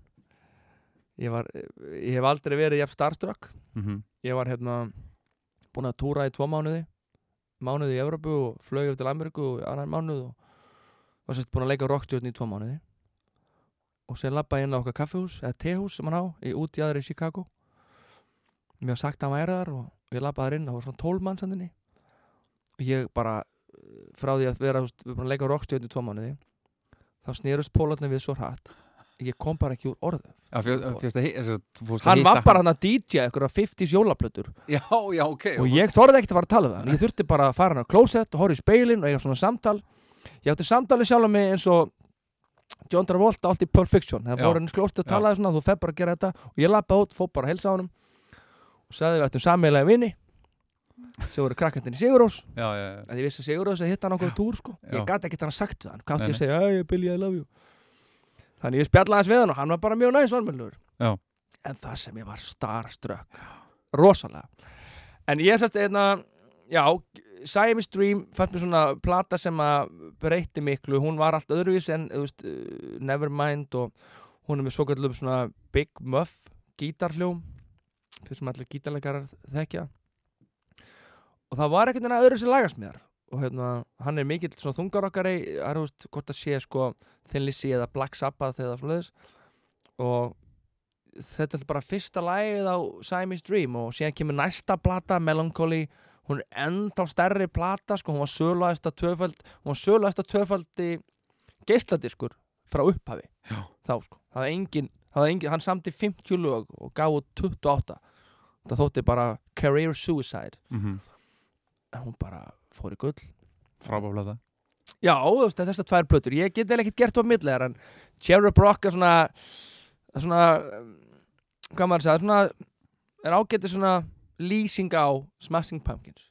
Ég, var, ég hef aldrei verið jafn starstruck. Mm ég var hérna búin að túra í tvo mánuði mánuði í Evrópu og flög yfir til Ameríku og annar mánuð og var sérst búin að leika rockstjórn í tvo mánuði. Og sen lappa inn á okkar kaffihús eða tehús sem hann á í út í aðri í Chicago. Mér var sagt að hann væri þar og ég lappaði þar inn, það var svona tólmannsandinni og ég bara frá því að vera, við erum búin að leika rockstjórn í tvo mánuði þá snerust pólarnir við svo hratt ég kom bara ekki úr orðu já, fjö- að að þú fórst að hann var bara hann. að DJ eitthvað 50s jólaplötur. Já, já, ok og ég þorði ekkert að fara að tala við hann. Ég þurfti bara að fara hann á klósett og horfa í speilin og eiga svona samtal. Ég átti samtali sjálf mig eins og John Travolta átti Pulp Fiction. Það fór henni Já. talaði svona þú fer bara að gera þetta. Og ég lappa út, fór bara að helsa á honum. Og sagði við ættum sammeilagi vini. Sem voru krakkandinn í Sigurós að ég vissi að Sigurós að hitta hann okkur túr sko. Ég gæti ekkert hann sagt við hann. Hvað átti Nei, ég að segja, hey Billy I love you þannig ég spjallaði hans við hann og hann var bara mjög næs varmjölugur Já. en það sem ég var starstruck. Rosalega. En ég sérst einna já, Siamese Dream fannst mér svona plata sem að breytti miklu, hún var allt öðruvís en veist, uh, Nevermind og hún er með svo kallum svona Big Muff gítarhljóm. Fyrir sem allir gítarleikarar þekkja. Og það var einhvern veginn að öðru sem lagast mér og hérna, hann er mikill svona þungarokkari það er, veist, hvort að sé sko Thin Lizzy eða Black Sabbath eða svona og þetta er bara fyrsta lagið á Siamese Dream og síðan kemur næsta plata Melancholy, hún er ennþá stærri plata, sko, hún var söluæsta töfald, hún var söluæsta töfaldi geisladiskur frá upphafi Já. þá sko, það var engin, engin hann samti 50 lög og út 28 það þótti bara career suicide. Mm en hún bara fór í gull. Frábáflata Já, þessar tvær plötur. Ég get eða ekkert gert á milliðar En Cherub Rock er svona Svona Hvað maður sagði, svona Er ágætið svona lýsing á Smashing Pumpkins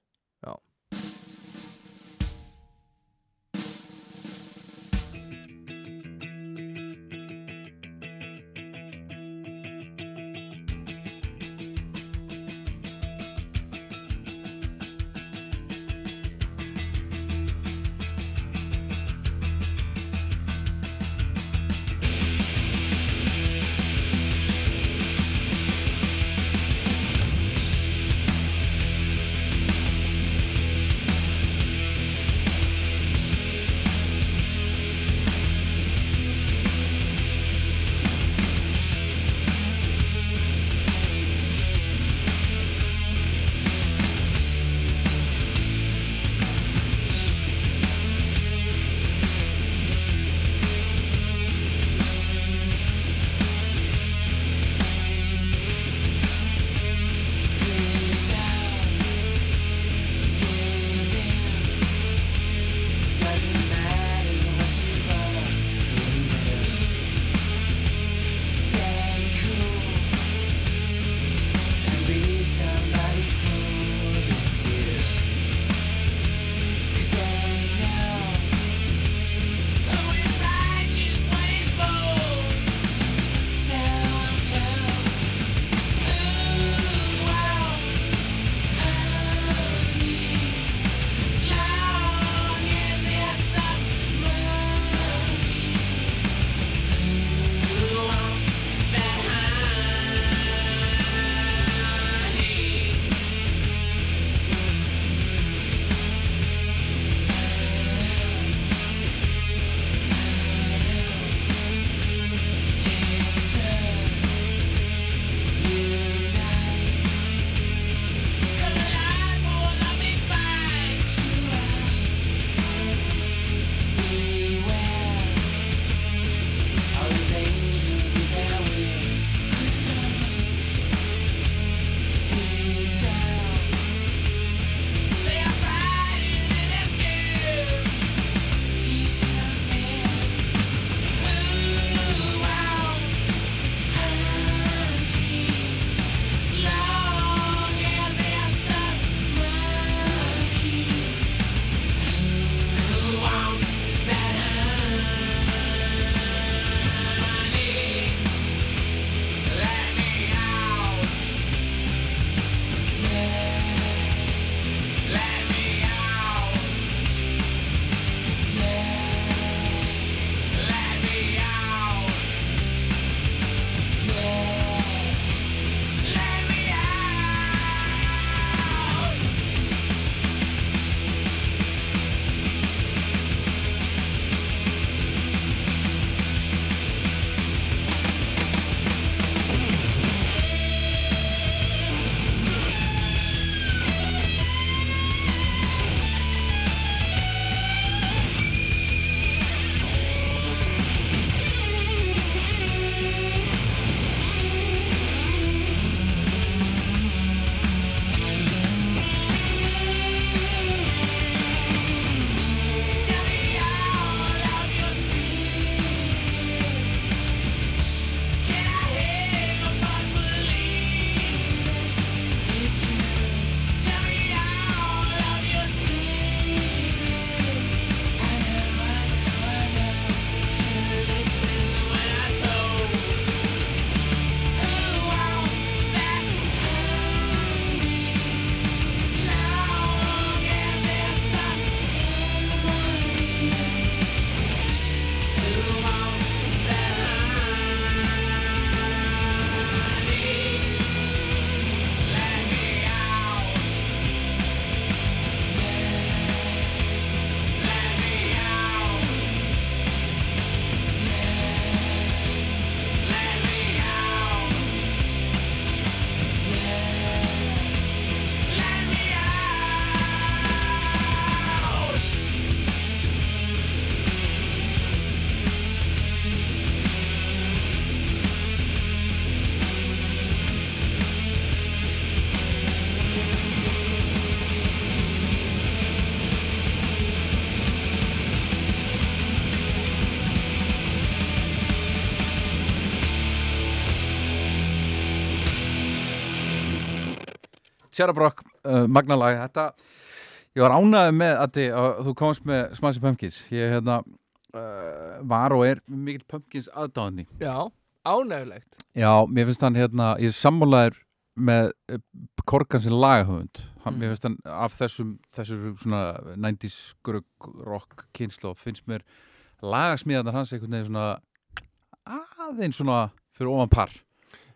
Sjara Brock, uh, magnalag Þetta, ég var ánægð með að þið, að þú komst með Smasi Pumpkins. Ég hérna, uh, var og er mikill Pumpkins aðdáðni Já, ánægulegt Já, mér finnst hann hérna, ég sammálaður með uh, Korkan sem lagahöfund Mm. Mér finnst hann af þessum þessum svona 90s grugg rock kynslu finnst mér lagasmíðanar hans einhvern veginn svona aðeins svona fyrir ofan par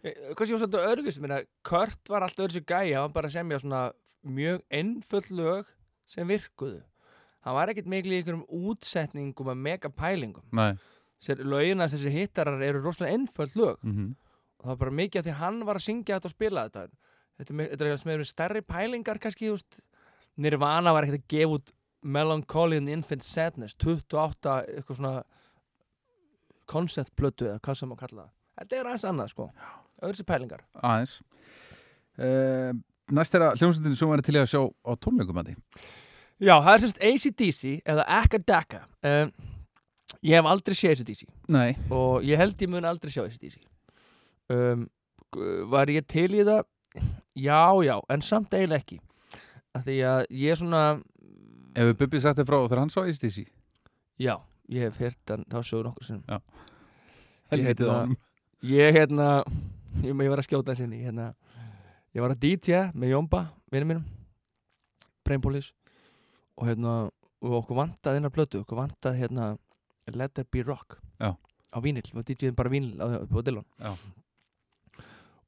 Eh, sé ég var svolítið öðruvist minna Kurt var alltaf sér gæja hann bara að semja svona mjög einföld lög sem virkuðu. Hann var ekkert mikil í einhverjum útsetningum að mega pælingum Nei. Sér, lögina þessi hittarar eru rosalega einföld lög. Mm og það var bara mikið af því hann var að syngja þetta og spila þetta. Þetta er, þetta er eitthvað sem er stærri pælingar kannski, þú veist. Nirvana var ekkert að gefa út Melancholy and Infant Sadness 28 eitthvað svona konceptblötu eða hvað sem að kalla það. Þetta er aðeins annað sko öðru sér pælingar. Aðeins. Uh, Næst er að hljómsveitin sem var til að sjá á tónleikum að því Já, það er semst ACDC eða Akadaka. Um, Ég hef aldrei séð ACDC Nei. Og ég held ég mun aldrei sjá ACDC um, Var ég til í það? Já, já, en samt eiginlega ekki. Að Því að ég er svona Ef við Bubbi sagt þér frá þegar hann sá ACDC Já, ég hef heyrt hann þá sögur nokkur sem Ég Helvítið hérna- á honum. Ég hérna Ég, var að skjóta hans inn í hérna, Ég var að DJ með Jómba Vinnum mínum Brainpolis Og hérna og okkur vantaði innar blötu Okkur vantaði hérna Let There Be Rock Já. Á vínil Við DJðum bara vínil á, á Dillon. Já.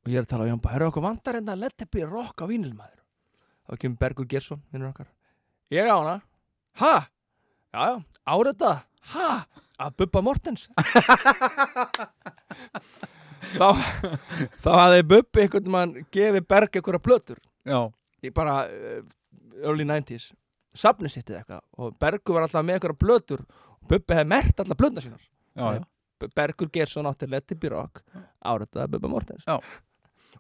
Og ég er að tala á Jómba Herru okkur vantar hérna Let There Be Rock á vínil maður. Þá kemur Bergur Gersson Vinnur okkar. Ég á hana. Ha? Já já. Árita. Ha? Af Bubba Mortens þá, þá hafði Bubbi einhvern mann gefið Berg einhverja plötur. Já, í bara uh, early 90s safnið sitt eða eitthvað. Og Bergur var alltaf með einhverja plötur. Og Bubbi hefði mert alla plötuna sínar. Já, já. Bergur Gersson átti Let It Be Rock. Áritaði Bubba Mortens. Já.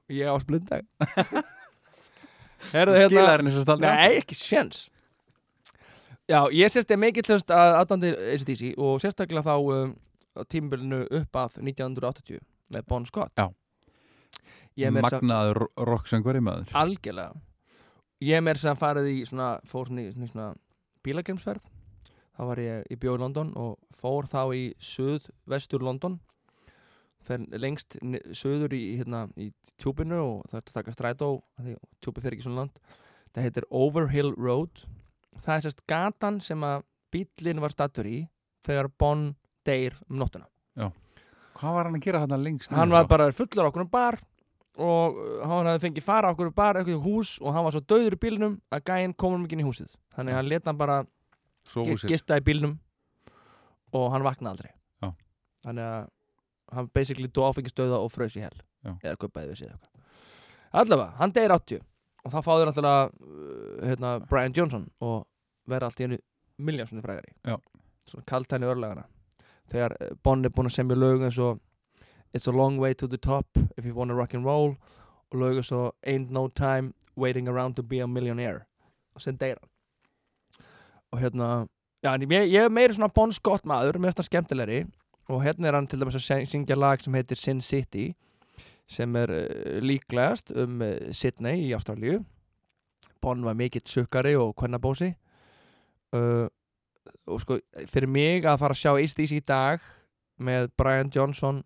og ég á splundag Herðu hérna Skilaðurinn þess að staldra Nei, ekki sjens Já, ég sérst ég mikið hlust að aðdandi ACDC og sérstaklega þá um, á tímabilinu upp að 1980 með Bon Scott. Já. Ég að Magnaður rocksöngvari maður. Algjörlega. Ég er meira sem farið í svona fór svona, svona, svona bílagremsferð þá var ég í bjóð í London og fór þá í suð-vestur London. Fer lengst suður í, hérna, í tjúpinu og það er að taka strætó tjúpi fer ekki svona land það heitir Overhill Road. Það er sérst gatan sem að bíllinn var stattur í þegar Bon deyr um nóttuna Hvað var hann að gera þarna lengst? hann var bara fullur okkur um bar og uh, hann hafði fengið fara okkur um bar eitthvað í hús og hann var svo döður í bílnum að gæinn komur mikið inn í húsið þannig að hann leta hann bara gista í bílnum og hann vaknaði aldrei Já. þannig að hann basically dó áfengistöða og frös í hel Já. eða kuppaði við eitthvað allavega, hann deyr 80 og þá fáður náttúrulega uh, hérna, Brian Johnson og verða allt í einu miljónsunni frægari Já. svona kaltæni örlegana þegar uh, Bon er búinn að semja lög eins og It's a long way to the top if you wanna rock and roll og lög eins og Ain't no time waiting around to be a millionaire og sem deyr hann. Og hérna já, en ég, ég er meiri svona Bon Scott maður mér finnst það skemmtilegri og hérna er hann til dæmis að syng- syngja lag sem heitir Sin City sem er uh, líklegast um uh, Sydney í Ástralíu. Bon var mikill sukkari og kvennabósi uh, og sko fyrir mig að fara að sjá ACDC í dag með Brian Johnson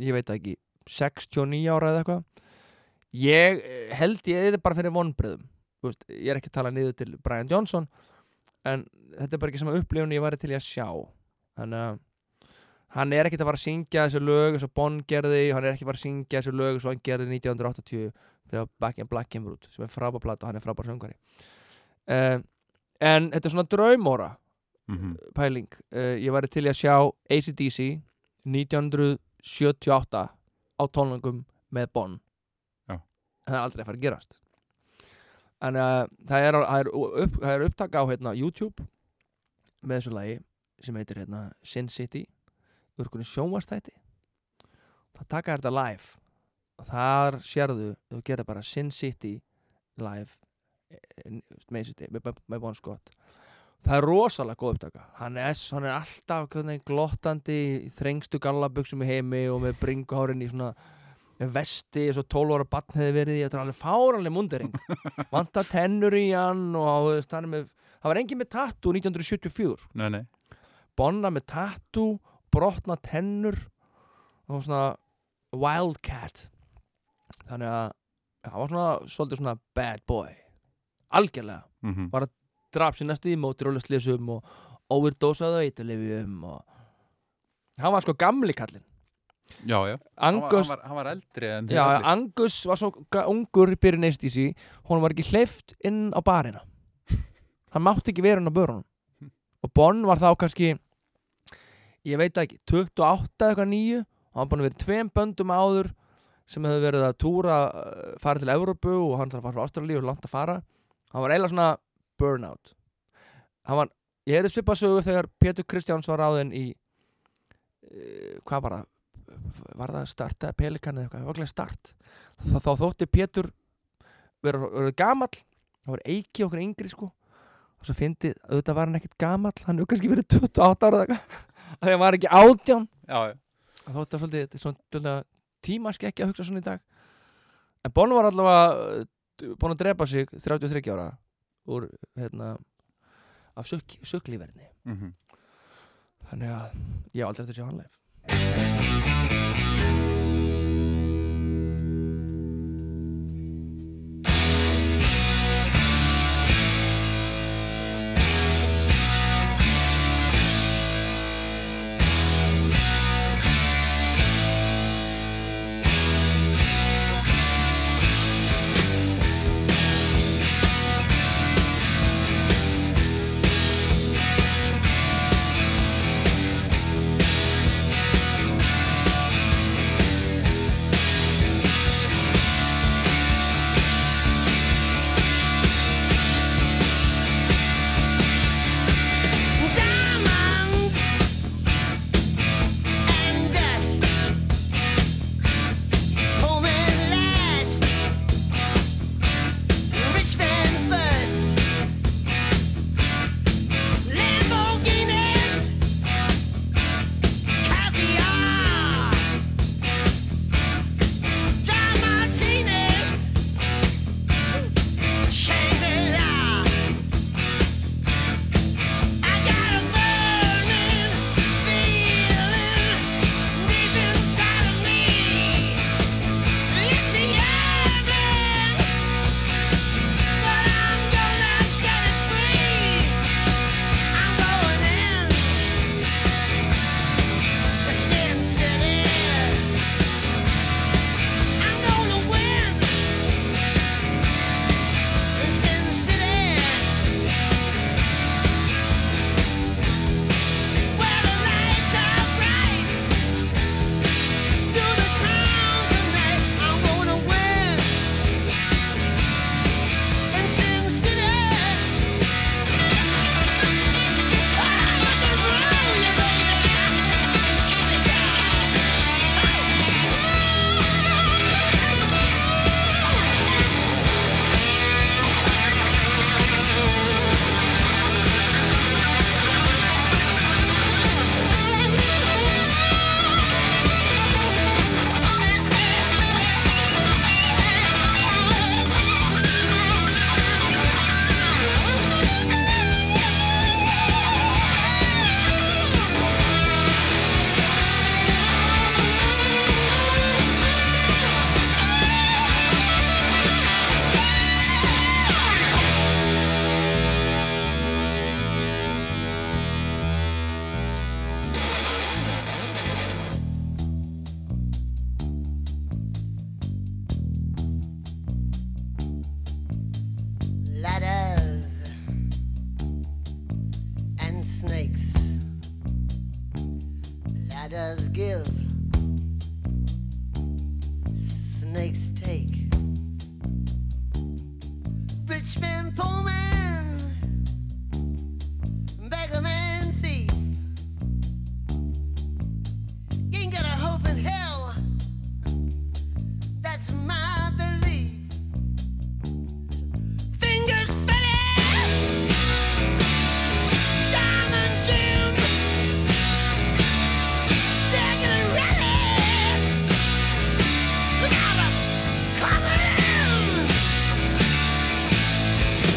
ég veit ekki 69 ára eða eitthvað. Ég eh, held ég er bara fyrir vonbröðum veist, ég er ekki að tala niður til Brian Johnson en þetta er bara ekki sama upplifun ég væri til í að sjá. Þannig að hann er ekkert að fara að syngja þessu lög eins og Bon gerði, hann er ekki að fara að syngja þessu lög eins og hann gerði 1980 þegar Back in Black kemur út sem er frábær plata og hann er frábær söngari uh, en þetta er svona draumóra Mhm. pæling. Uh, ég væri til að sjá ACDC 1978 á tónlangum með Bon Já. en það er aldrei að fara að gerast. En uh, það, er, það, er upp, það er upptaka á hérna, YouTube með þessu lagi sem heitir hérna, Sin City úr einhvern sjónvastætti það taka þetta live og þar sérðu þú gerir bara Sin City live eh, með, með, með Bon Scott það er rosalega góð upptaka. Hann er, hann er alltaf hvernig, glottandi þrengstu gallabuxum í heimi og með bringuhárin í svona vesti eins og 12 ára batn hefði verið í. Þetta er alveg fáranlega mundering vanta tennur í hann og hann er með það var engin með tattoo 1974 nei, nei. Bonna með tattoo brotna tennur og svona wildcat. Þannig að það var svona svolítið svona bad boy. Algjörlega. Mm -hmm. Var draf sér næstu í mótiróleslisum og overdósaðu eiturlifjum og hann var sko gamli kallinn. Já, já. Hann Angus, hann, var, hann var eldri já. Angus var svo ungur í byrjun eistísi hún var ekki hleyft inn á barina. Hann mátti ekki vera inn á börunum. Og Bonn var þá kannski ég veit ekki 28 eða eitthvað nýju og hann búin að vera í tveim böndum áður sem hefði verið að túra uh, fara til Evrópu og hann þarf að fara frá Ástralíu og langt að fara. Hann var eiginlega svona burnout. Hann var, ég hefði svipað sögu þegar Pétur Kristjáns var ráðinn í uh, hvað var það? Var það start eða pelikan eða eitthvað, það var glæð start. Þá, þá þótti Pétur vera, vera gamall, það var eiki okkur yngri sko. Og svo fyndið, auðvitað var hann ekkert gamall. Hann hefur kannski verið 28 ára eða eitthvað. Að því hann var ekki átján. Já, já. Það þótti að svolítið, þetta er svona tímask ekki að hugsa svona í dag. En Bonn var allavega uh, búinn að drepa sig 33 ára úr, hérna af sök, söklíverni mm Þannig að ég hef aldrei eftir að sjá hann leif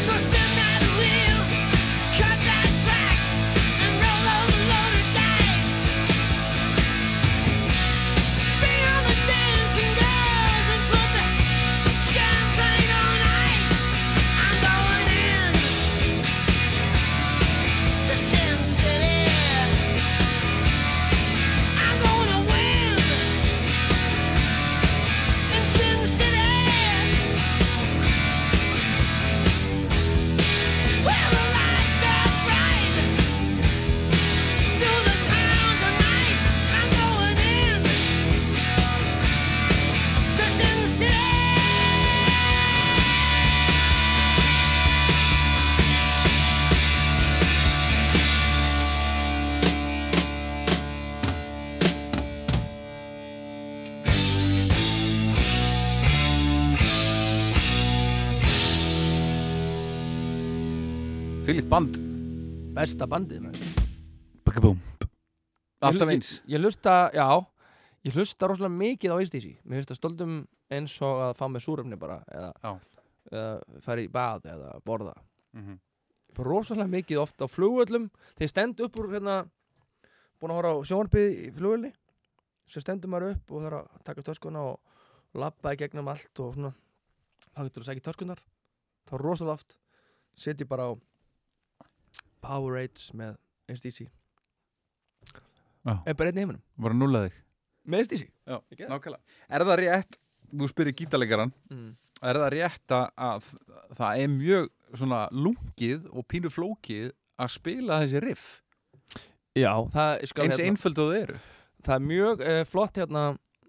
So spin Besta bandið Alltaf eins Ég, ég hlusta, já Ég hlusta rosalega mikið á ACDC Mér finnst það stöldum eins og að fá með súrefni bara eða, eða fara í bað eða borða. Mhm. bara rosalega mikið oft á flugvöllum. Þeir stend upp úr hérna búin að horfa á sjónarpið í flugvölli svo stendur maður upp og þarf að taka töskuna og labba í gegnum allt og svona þá getur þú að segja töskunar þá rosalega oft. Setjum bara á Powerade með ACDC Já. er bara einn í heiminum? Bara núla þig? Með ACDC Já, það? nákvæmlega. Er það rétt, þú spyrir gítarleikaran mm. Er það rétt að, að það er mjög svona lungið og pínu flókið að spila þessi riff? Já, það er skal eins hérna, einföld og þau eru. Það er mjög uh, flott hérna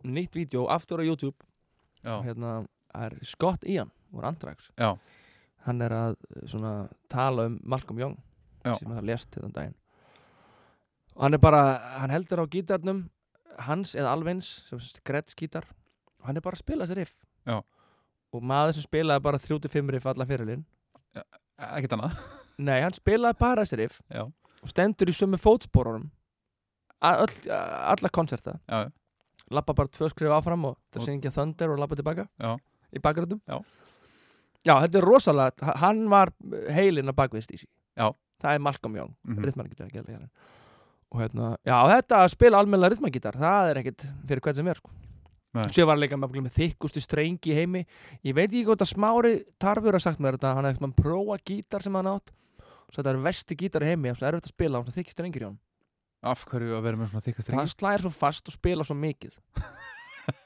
nýtt vídeo aftur á YouTube. Já, hérna er Scott Ian úr Anthrax já, hann er að eh, svona tala um Malcolm Young. Sem það lést þetta daginn. Og hann er bara, hann heldur á gítarnum hans eða alvins sem Gretz gítar og hann er bara að spila þessi riff. Já. og maður sem spilaði bara 35 riff alla fyrirlin ekkert annað. Nei, hann spilaði bara þessi riff Já, og stendur í sömu fótsporunum alla koncerta já, lappa bara tvö skrif áfram og það syngja Thunder og lappa tilbaka já, í bakgröndum Já. já, þetta er rosalega hann var heilinn að bakvist í sí Já. Það er Malcolm Young, mm mhm, rithmangítar og hérna, já þetta að spila almennilega rithmangítar, það er ekkit fyrir hvern sem er sko. Sér var líka með, þykkustu strengi í heimi. Ég veit ekki hvort að smári tarfur að sagt mér þetta Hann hefði eitthvað prófa gítar sem hann átt. Svo þetta er vesti gítar í heimi Það er erfitt að spila á þykki strengir í hann af hverju að vera með svona þykka Það strengi slæðir svo fast og spila svo mikið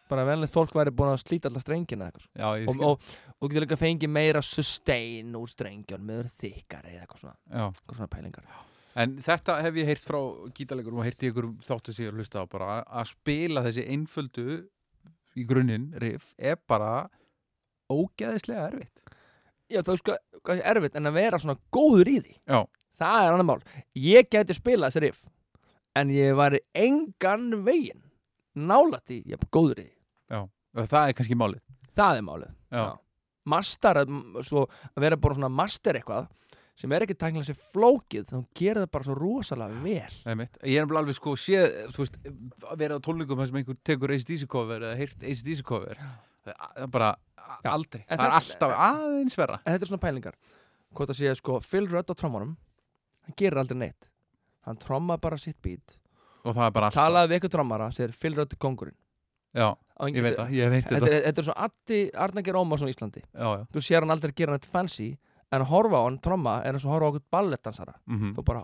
Bara venlega fólk væri búin að slíta alla strengina eitthvað, Já, og, og, og getur líka fengið meira sustain úr strengjum með verið þykkari eða eitthvað svona, Já, eitthvað svona pælingar. En þetta hef ég heyrt frá gítarleikurum og heyrt í ykkur þáttu sig að hlusta á bara að- að spila þessi einföldu í grunninn riff er bara ógeðislega erfitt. Já, er sko er erfitt en að vera svona góður í því? Já. Það er annar mál. Ég gæti spilað þessi riff En ég væri engan veginn Nálætt í, ég er góður í því það er kannski málið. Það er málið. Já, Já. Master, að- svo, að vera bara svona master eitthvað sem er ekki tæknilega sér flókið þá gerir það bara svo rosalega vel. Ég er alveg sko séð, þú veist verið á tólningum sem einhver tekur ACDC cover eða heyrt ACDC cover. Það er bara Já. aldrei, það er alltaf aðeins verra. En þetta er svona pælingar. Hvort að sé sko Phil Rudd á trommunum Hann gerir aldrei neitt. Hann tromma bara sitt beat. Og það er bara alltaf. Talaði við ykkur trommara Segir Phil Rudd er kongurinn Já, ég veit það, ég veit Þetta þetta. er, þetta er svo Addi Arnangir Ómarsson í Íslandi. Já, já, Þú sér hann aldrei gera neitt fancy En að horfa á hann, tromma, er að horfa á okkur ballettansara mhm, Þú bara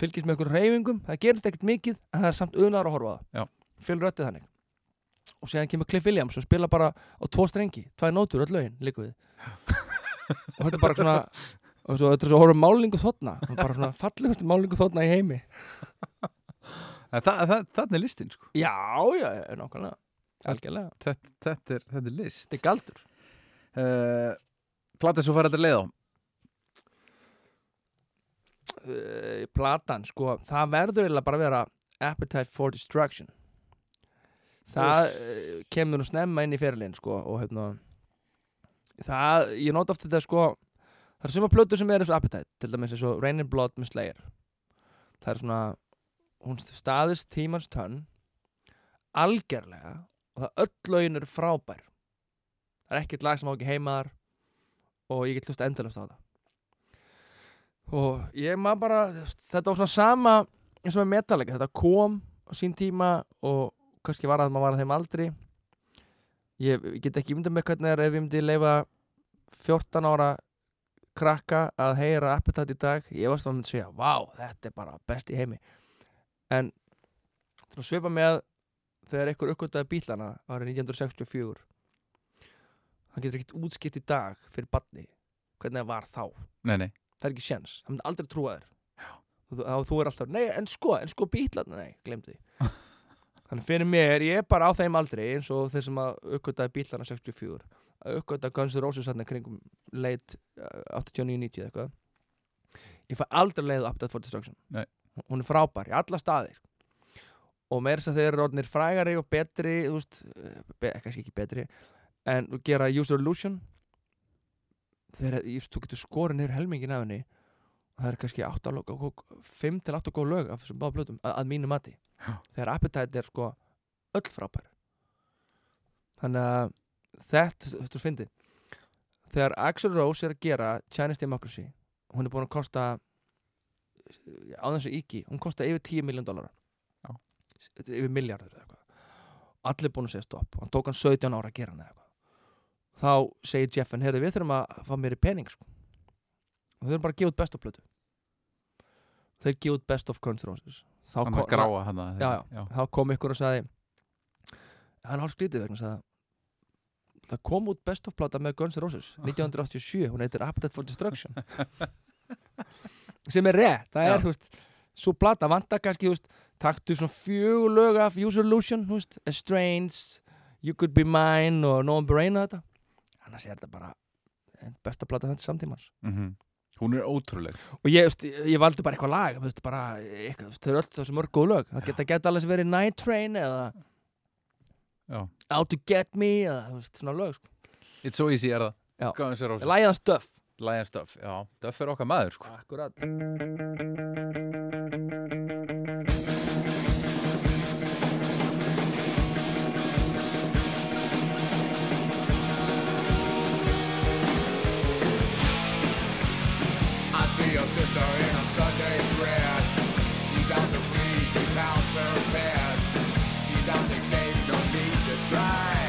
fylgist með okkur reyfingum Það gerist ekkert mikið En það er samt unar að horfa á það. Rudd er þannig. Og séðan kemur Cliff Williams og spila bara á tvo strengi Tvæ nótur öll lögin, líku við. Og þetta er bara svona þetta er svo á málingu þotna Bara svona fallegustu málingu þotna í heimi Það er listin sko. Já, já, nákvæmlega. Algjörlega. Þetta, þetta, er, þetta er list. Þetta er galdur. Uh, Plata svo fara þetta leið á? Uh, platan sko, það verður eiginlega bara að vera Appetite for Destruction. Það uh, kemur nú snemma inn í fyrirlin sko, og hérna það, ég nót oft þetta sko það er suma plötur sem er eins og Appetite til dæmis eins og Rain and Blood með Slayer. Það er svona hún staðist tímans tönn algjörlega og það öll lögin eru frábær. Það er ekkert lag sem á ekki heimaðar og ég get hlust endalast á það. Og ég maður bara þetta var svona sama eins og með metalega þetta kom á sín tíma og kannski var að maður var að þeim aldrei ég, ég get ekki myndað með hvernig er ef ég myndi leifa 14 ára krakka að heyra Appetite í dag. Ég varst að myndi segja, vá, þetta er bara best í heimi en það svipa með þegar einhver uppgötaði bílana árið 1964 það getur ekkert útskipt í dag fyrir badni hvernig það var þá. Nei, nei, það er ekki sjens, það myndi aldrei trúa þér. Þú, þá, þú er alltaf, nei, en sko, en sko bílarna, nei, glemdi þannig fyrir mér, ég er bara á þeim aldrei eins og þeir sem að uppgötaði bílarna 64, að uppgöta Guns N' Roses þarna kringum leit 89-90 eitthvað. Ég fæ aldrei leið á Appetite for Destruction. Nei. Hún er frábær í alla staðir. Og meira þess að þeir eru orðnir frægari og betri, veist be, kannski ekki betri, en gera User Illusion. Þegar þú getur skorin yfir helmingin af henni. Og það er kannski 8 lög, 5 til 8 góð lög af þessum báða blötum, að, að mínu mati. Já. þegar Appetite er sko öll frábær. Þannig að þetta, þetta er fyndið. Þegar Axl Rose er að gera Chinese Democracy hún er búin að kosta á þessu íki, hún kosta yfir 10 miljón dólar yfir miljardur eða eitthvað. Allir búin að segja stopp, hann tók hann 17 ára að gera hann eða eitthvað. Þá segir Jeffen, heyrðu við þurfum að fá meiri pening sko. og þau þurfum bara að gefa út best of plötu. Þeir gefa út best of Guns N' Roses. Þá, kom, þá kom ykkur og sagði hann hálf skrítið vegna sagði, það kom út best of plata með Guns N' Roses 1987, hún heitir Appetite for Destruction sem er rétt það Já. er, þú veist, svo plata vantar kannski, þú veist, taktu svona fjögur lög af User Illusion, þú veist, Estranged You Could Be Mine og No One Brain og þetta annars er þetta bara eh, besta plata þetta samtímans Mhm. Hún er ótrúleg og ég, veist, ég valdi bara eitthvað lag veist, bara, eitthvað, þau eru öll þessu mörg góð lög það geta, geta alveg verið Night Train eða Já. Out to Get Me eða veist, svona lög sko. It's so easy er það Já. Guns N' Roses Lion Stuff Lion Stuff, já, Duff er okkar maður sko Akkurat I see your sister in a Sunday dress. She's on the breeze, she pounds her best. She's on the tape, no need to try.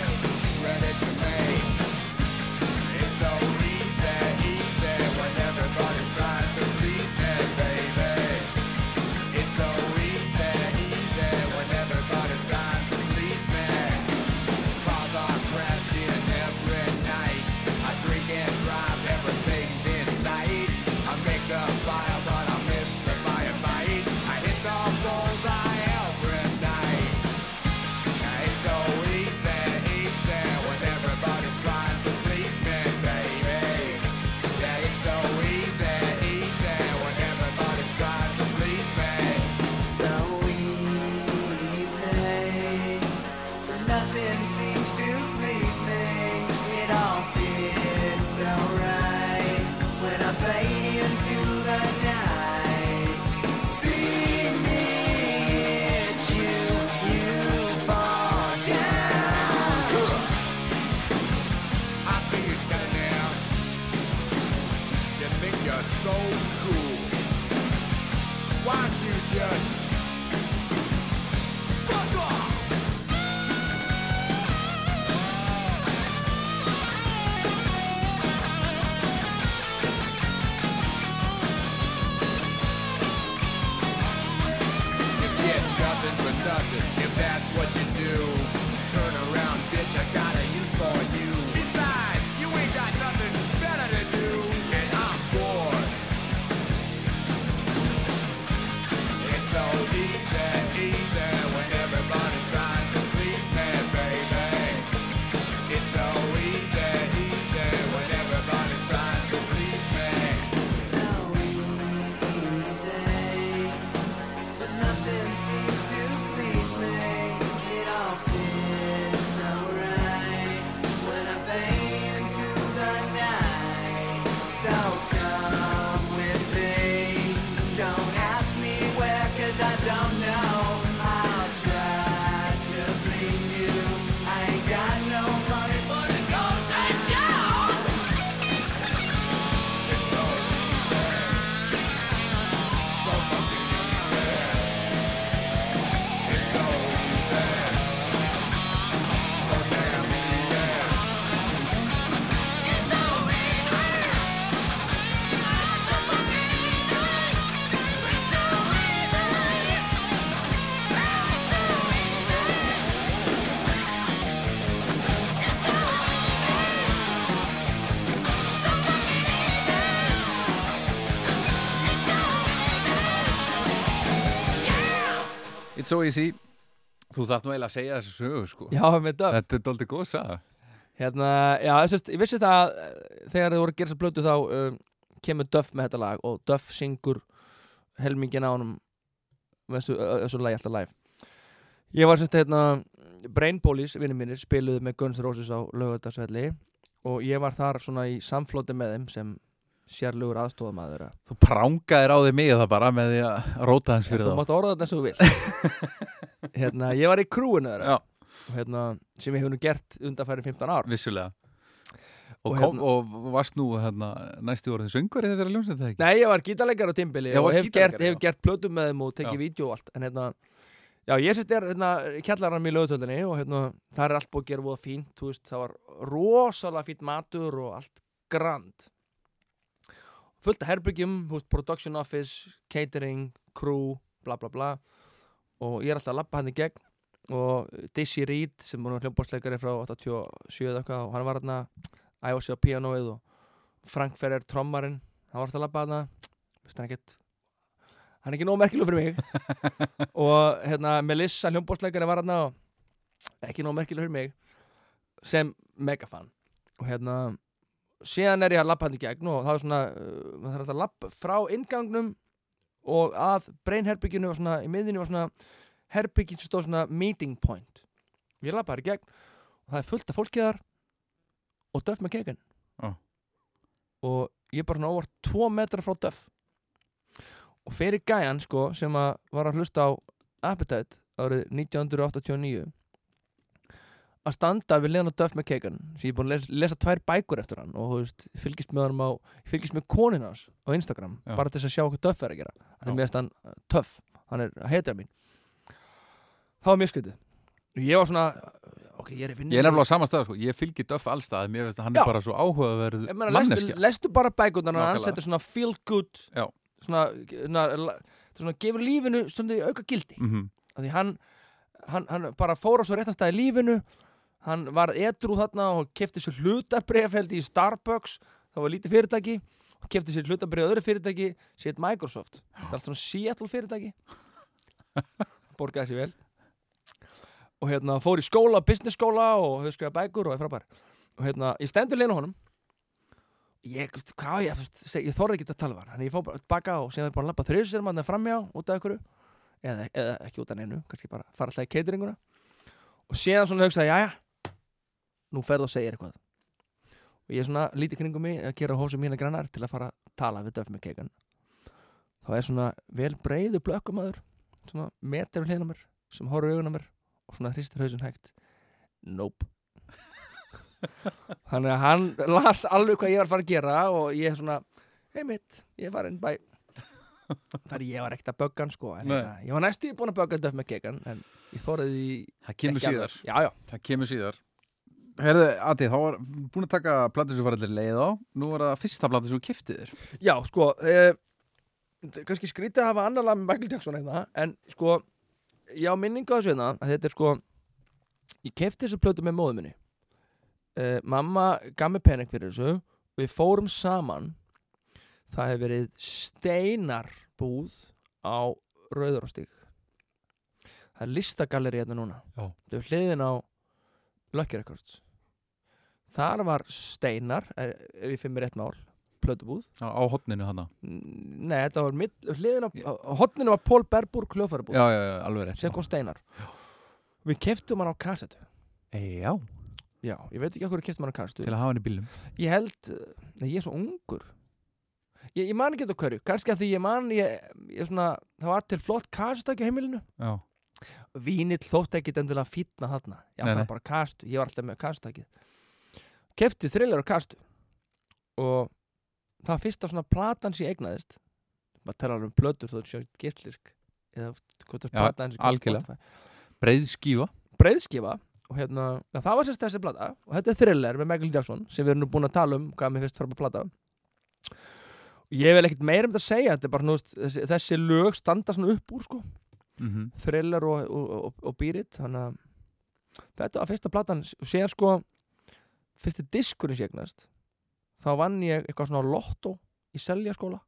It's so easy Þú þarft nú eiginlega að segja þessu sögu sko. Já, með Duff Þetta er doldið góð saga. Hérna, já, að ég vissi það eh, þegar þið voru að gera þess að blötu þá um, kemur Duff með þetta lag og Duff syngur helmingin á honum með þessu, þessu lagi alltaf live. Ég var semst hérna Brain Police, vinnir mínir, spiluðu með Guns Roses á lögöldarsvelli og ég var þar svona í samflóti með þeim sem sérlugur aðstofamæður Þú prángaðir á þig mig það bara með því að róta hans fyrir Þú þá. mátt orða þetta eins og þú vilt. Hérna, ég var í krúinu hérna, sem ég hef nú gert undanfæri 15 ár. Vissulega. Og Og, kom, hérna- og varst nú hérna, næstu orðið söngur í þessari ekki? Nei, ég var gítarleikar á tímbili og hef gert, hef gert plötum með þeim og tekið vídeo og allt. En hérna, já, ég sett er hérna, kjallarann í lögutöldinni og hérna, það er allt búið að gera voða fínt, þú veist, það var rosalega fínt matur og allt grand fullt af herbyggjum, veist, production office catering, crew, bla bla bla. Og ég er alltaf að labba hann í gegn. Og Dizzy Reed sem var hljómbásleikari frá 87 eða eitthvað og hann var hérna æfa sig á píanóið og Frank Ferrer trommarinn hann var alltaf að labba hann hann er ekkert hann er ekki nóg merkileg fyrir mig. Og hérna Melissa hljómbásleikari var og ekki nóg merkileg fyrir mig sem megafan. Og hérna síðan er ég að labba hann í gegn og það er svona uh, það er alltaf að labba frá ingangnum og að breinherbygginu var svona í miðinu var svona herbyggin sem stóð svona meeting point. Og ég labba þar í gegn og það er fullt af fólki þar og döf með kegin Já. og ég er bara svona óvart tvo metra frá döf og fyrir gæjan sko sem að var að hlusta á Appetite árið 1989 að standa við liðan á Duff McKagan sem ég er búin að lesa, lesa tvær bækur eftir hann og veist, fylgist með honum á fylgist með konin hans á Instagram Já. bara til þess að sjá hvað Duff er að gera er mest hann uh, töff, hann er hetja mín það var mjög skrítið og ég var svona ok, ég er að vinna Ég er nefnilega á sama stað sko. Ég fylgi Duff allstað Mér finnst að hann Já. er bara svo áhugaverð meina, lestu, bara bækurnar Nákvæmlega. þetta er svona feel good svona, þetta er svona gefur lífinu svona auka gildi Mhm. af því hann, hann, hann bara fór á svo í lífinu hann var edru þarna og kefti sér hlutabrefheldi í Starbucks það var lítið fyrirtæki og kefti sér hlutabref öðru fyrirtæki sétt Microsoft. Það er allt svona Seattle fyrirtæki. Borgaði sér vel. Og hérna fór í skóla, business skóla og höfðu skrifa bækur og er frábær. Og hérna, ég stendur leina honum. Ég, hvað ég, seg, ég þorði ekki að tala við hann. Ég fór bara baka og síðan er bara að lappa þrjus sér mann framjá út af ykkur eða, eða ekki út af neinu, kannski bara fara alltaf í cateringuna og síðan svona hugsaði, jæja nú ferð og segir eitthvað. Og ég svona lítið kringum mig að gera hósum mína grannar til að fara að tala við McKagan þá er svona vel breiðu blökkumæður svona meter við mér sem horfur augun á mér og svona hristir hausinn hægt. Nope. Þannig að hann las alveg hvað ég var að fara að gera og ég svona hei mitt, ég er farin bæ þar ég var ekkert að bögga hann sko en hérna, ég var næstu búin að bögga McKagan en ég þóraði Það kemur síðar. Já, já, Það kemur síðar Herðu, Adi, þá var búin að taka plati sem farallir leið á. Nú var það fyrsta plati sem þú kiftið þér. Já, sko eh, kannski skrítið að hafa annar lag með Michael Jackson hérna en sko, ég á minningu á þessu hérna að þetta er sko ég kefti þessu plötu með móðu minni. Eh, mamma gaf mér pening fyrir þessu og við fórum saman. Það hefur verið steinarbúð á Rauðurástík það er listagalleri hérna núna er hliðin á Lucky Records. Þar var steinar eh, ef ég finn mér rétt mál plötubúð. Á, á hotninu hana Nei, þetta var mitt, hliðin á, á hotninu var Pól Berburg kljófarabúð Já, já, já, alveg rétt. Sem kom steinar. Við keftum hann á kassetu. Já, Já, ég veit ekki okkur við keftum hann á kassetu. Til að hafa hann í bílum Ég held, nei, ég er svo ungur. Ég, ég man ekki þetta hverju. Kannski að því ég man ég, ég svona, Það var til flott kassetaki á heimilinu. Já, Vínill þótt ekki endilega fýtna þarna. Ég átti bara kassetu, ég var alltaf með kassetakið Kefti thriller á kassetu Og það fyrsta svona platan sem ég eignaðist Bara tala alveg um plötur þó sjá gistlisk Eða hvort það Já, platan sem algjörlega. Spotify. breið skífa breiðskifa og hérna, ja, það var sérst þessi plata og þetta er Thriller með Michael Jackson sem við erum nú búin að tala um hvað mér finnst fara på plata. Og ég vil ekkert meira um þetta að segja þetta er bara, nú, þessi, þessi lög standa svona upp úr sko, mm Thriller og, og, og, og Beat It þannig að þetta var fyrsta platan. Og síðan sko fyrsti diskurinn ségnast þá vann ég eitthvað svona á lottó í seljaskóla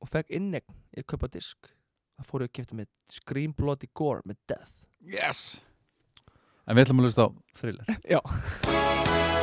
og fekk innegn í að kaupa disk. Það fór ég að kipta með Scream Bloody Gore með Death. Yes! En við ætlum að hlusta á thriller. Já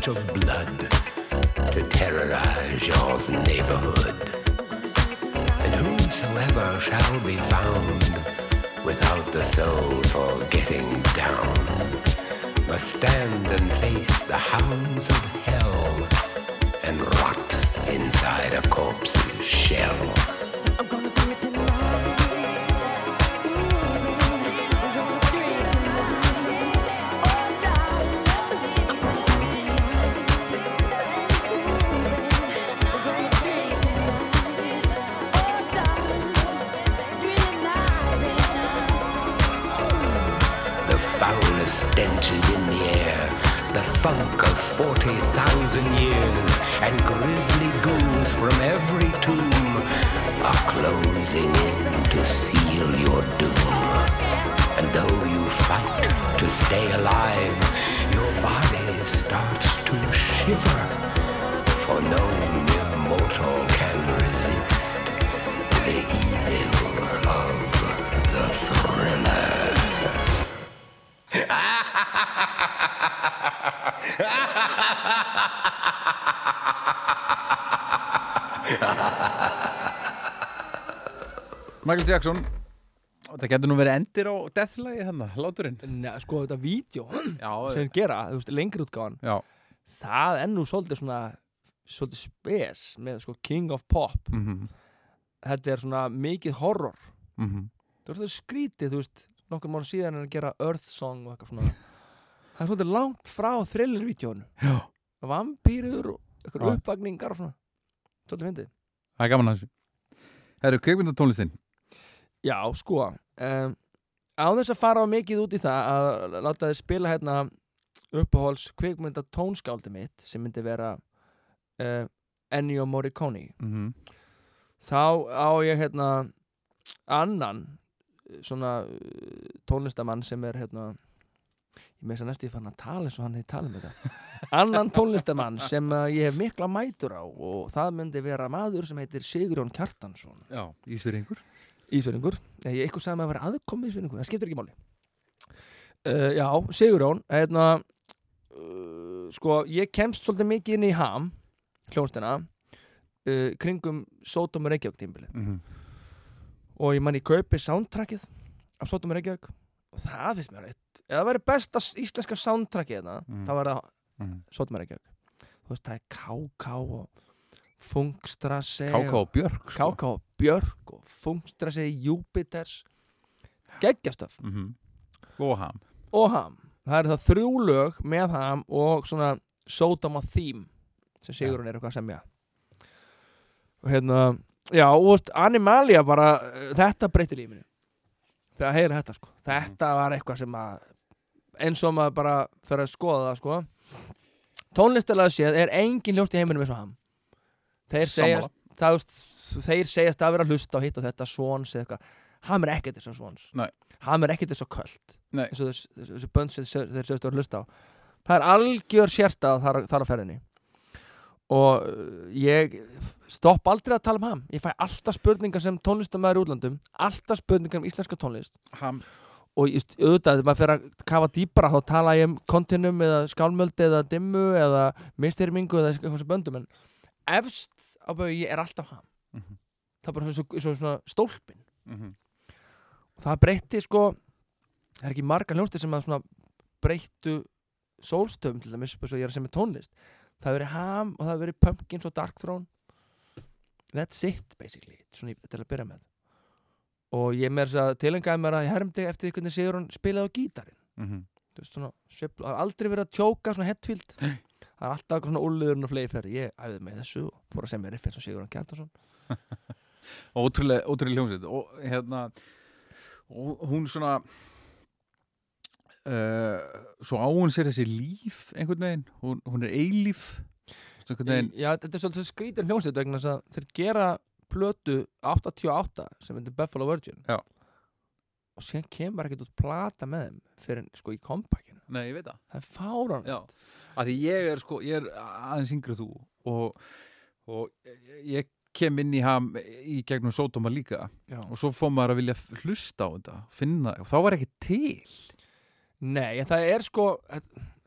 in search of Michael Jackson. Það getur nú verið endir á deathlagi hann, láturinn Nei, sko þetta vídeo Já, sem þeir gera, þú veist, lengri útgáðan já. það er nú svolítið svona svolítið spes með sko King of Pop. Mm -hmm. þetta er svona mikið horror. Mm það er svolítið skrítið, þú veist nokkur mánu síðan en að gera Earth Song og eitthvað svona. Það er svolítið langt frá thriller-vídeónu Já, vampýrur og eitthvað uppvagningar og svona. Svolítið fyndið. Það er gaman að þessu. Herru, kveikmyndatónlistin Já, sko um, á þess að fara á mikið út í það að láta þið spila hérna uppáhalds kvikmynda tónskáldi mitt sem myndi vera uh, Ennio Morricone mm -hmm. þá á ég hérna annan eh, svona tónlistamann sem er hérna ég með þess að næstu ég fann að tala eins og hann hefði talað með það. Annan tónlistamann sem uh, ég hef mikla mætur á og það myndi vera maður sem heitir Sigurjón Kjartansson. Já, Ísfyrringur Ísveringur, ég eitthvað sagði maður að vera aðkomi Ísveringur, það skiptir ekki máli uh, Já, Sigurjón hérna uh, sko, ég kemst svolítið mikið inn í ham hljónstina uh, kringum Sótum Reykjavík tímbilið mm -hmm. og ég man ég kaupi soundtrackið af Sótum Reykjavík og það finnst mér eitt ef það væri besta íslenska soundtrackið Mm. þá var það mm. Sótum Reykjavík þú veist, það er K.K. og Fungstrassi Káká og Björk sko. K.K. Björk og Fungstrassi Júpiters geggjastöf mm -hmm. Og ham. Og ham. Það eru það þrjú lög með ham og svona Sodoma Theme sem Sigurinn er eitthvað að semja. Og hérna já, og veist, Animalia bara þetta breytir lífinu. Þegar heyra þetta sko, þetta var eitthvað sem að eins og maður bara fyrir að skoða það sko. Tónlistalega séð er engin ljóst í heiminum eins og ham þeir segjast það, þeir segjast að vera að hlusta og hitta þetta svons eða eitthvað. Ham er ekkert eins og svons ham er ekkert eins og köld. Nei. eins og þess- þess- þessi bönd sem þeir segjast að vera að hlusta á. Það er algjör sérstað þar, þar á ferðinni. Og uh, ég stopp aldrei að tala um ham. Ég fæ alltaf spurningar sem tónlistamæður í útlandum alltaf spurningar um íslenska tónlist. Ham. Og just, auðvitað, þegar maður fer að kafa dýpra þá tala ég um kontinum eða skálmöldi eða dimmu eða mistyrmingu eða eitthvað sem böndum en efst á baugi er alltaf ham. Mhm. það er bara svona, svona, svona stólpin. Mm -hmm. og það breytti sko það er ekki margar hljónstir sem að svona breyttu sólstöfum til dæmis og ég er að sem er tónlist. Það hefur verið ham og það hefur verið pumpkins og dark throne. That's it basically. Svona í- til að byrja með. Og ég með þess að tilengaði mér að ég hermdi eftir hvernig Sigur hann spilaði á gítarinn. Mm -hmm. þú veist svona það har aldrei verið að tjóka svona hetfield það er alltaf svona úrliðurinn og flegi ferði ég æfði með þessu og fór að segja mér riff eins og Sigur hann Kjartason Ótrúlega, ótrúlega hljómsveit. Og hérna og hún svona uh, svo á hún sér þessi líf einhvern veginn, hún, hún er eilíf. Veginn Já, þetta er svolítið skrítir hljómsveit vegna þess að þeir gera plötu 88 sem heitir Buffalo Virgin. Já. og síðan kemur ekkert út plata með þeim fyrir sko í kompakinu Nei, ég veit það. Það er fáran Já, af því ég er sko, ég er aðeins yngri en þú og, og ég kem inn í ham í gegnum sódóma líka Já. og svo fór maður að vilja hlusta á þetta finna, og þá var ekki til. Nei, það er sko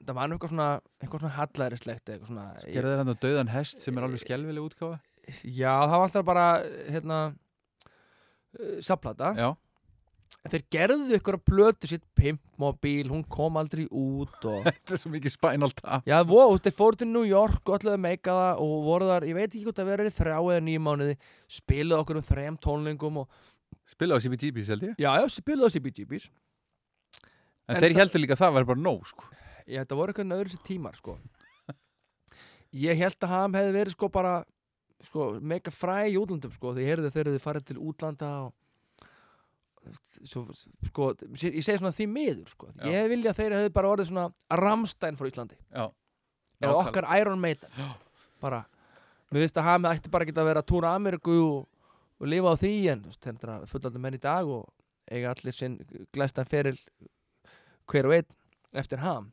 það var eitthvað svona svona hallærislegt gerði þeir hann döðan hest sem er alveg skelvileg útgáfa. Já, það var alltaf bara hérna uh, saplata Já, þeir gerðu ykkur að plötu sitt pimpmobil, hún kom aldrei út og þetta er svo mikið spinal tap. Já, veist, þeir fóru til New York og að meika það og voru þar, ég veit ekki hvort að vera í þrjá eða nýjum mánuði, spiluðu okkur um þrejum tónlingum og, spila á CBGB, held ég? Já, já, spiluðu á CBGBs en, En þeir heldur líka að það væri bara nóg sko. Ég, þetta voru eitthvað nöður sér tímar, sko. Ég held að hann hefði verið, sko, bara sko, mega fræ í útlandum, sko svo, sko, ég segi svona því miður, sko. Já. ég vilja að þeir hefði bara orðið svona Ramstein frá Íslandi. Já, eða Nákvæmlega. okkar Iron Maiden. Bara, mér finnst að hann ætti bara ekki að vera að túra Ameríku og, og lifa á því en veist, þetta er fullaldur menn í dag og eiga allir sinn glæstan feril hver og einn eftir ham.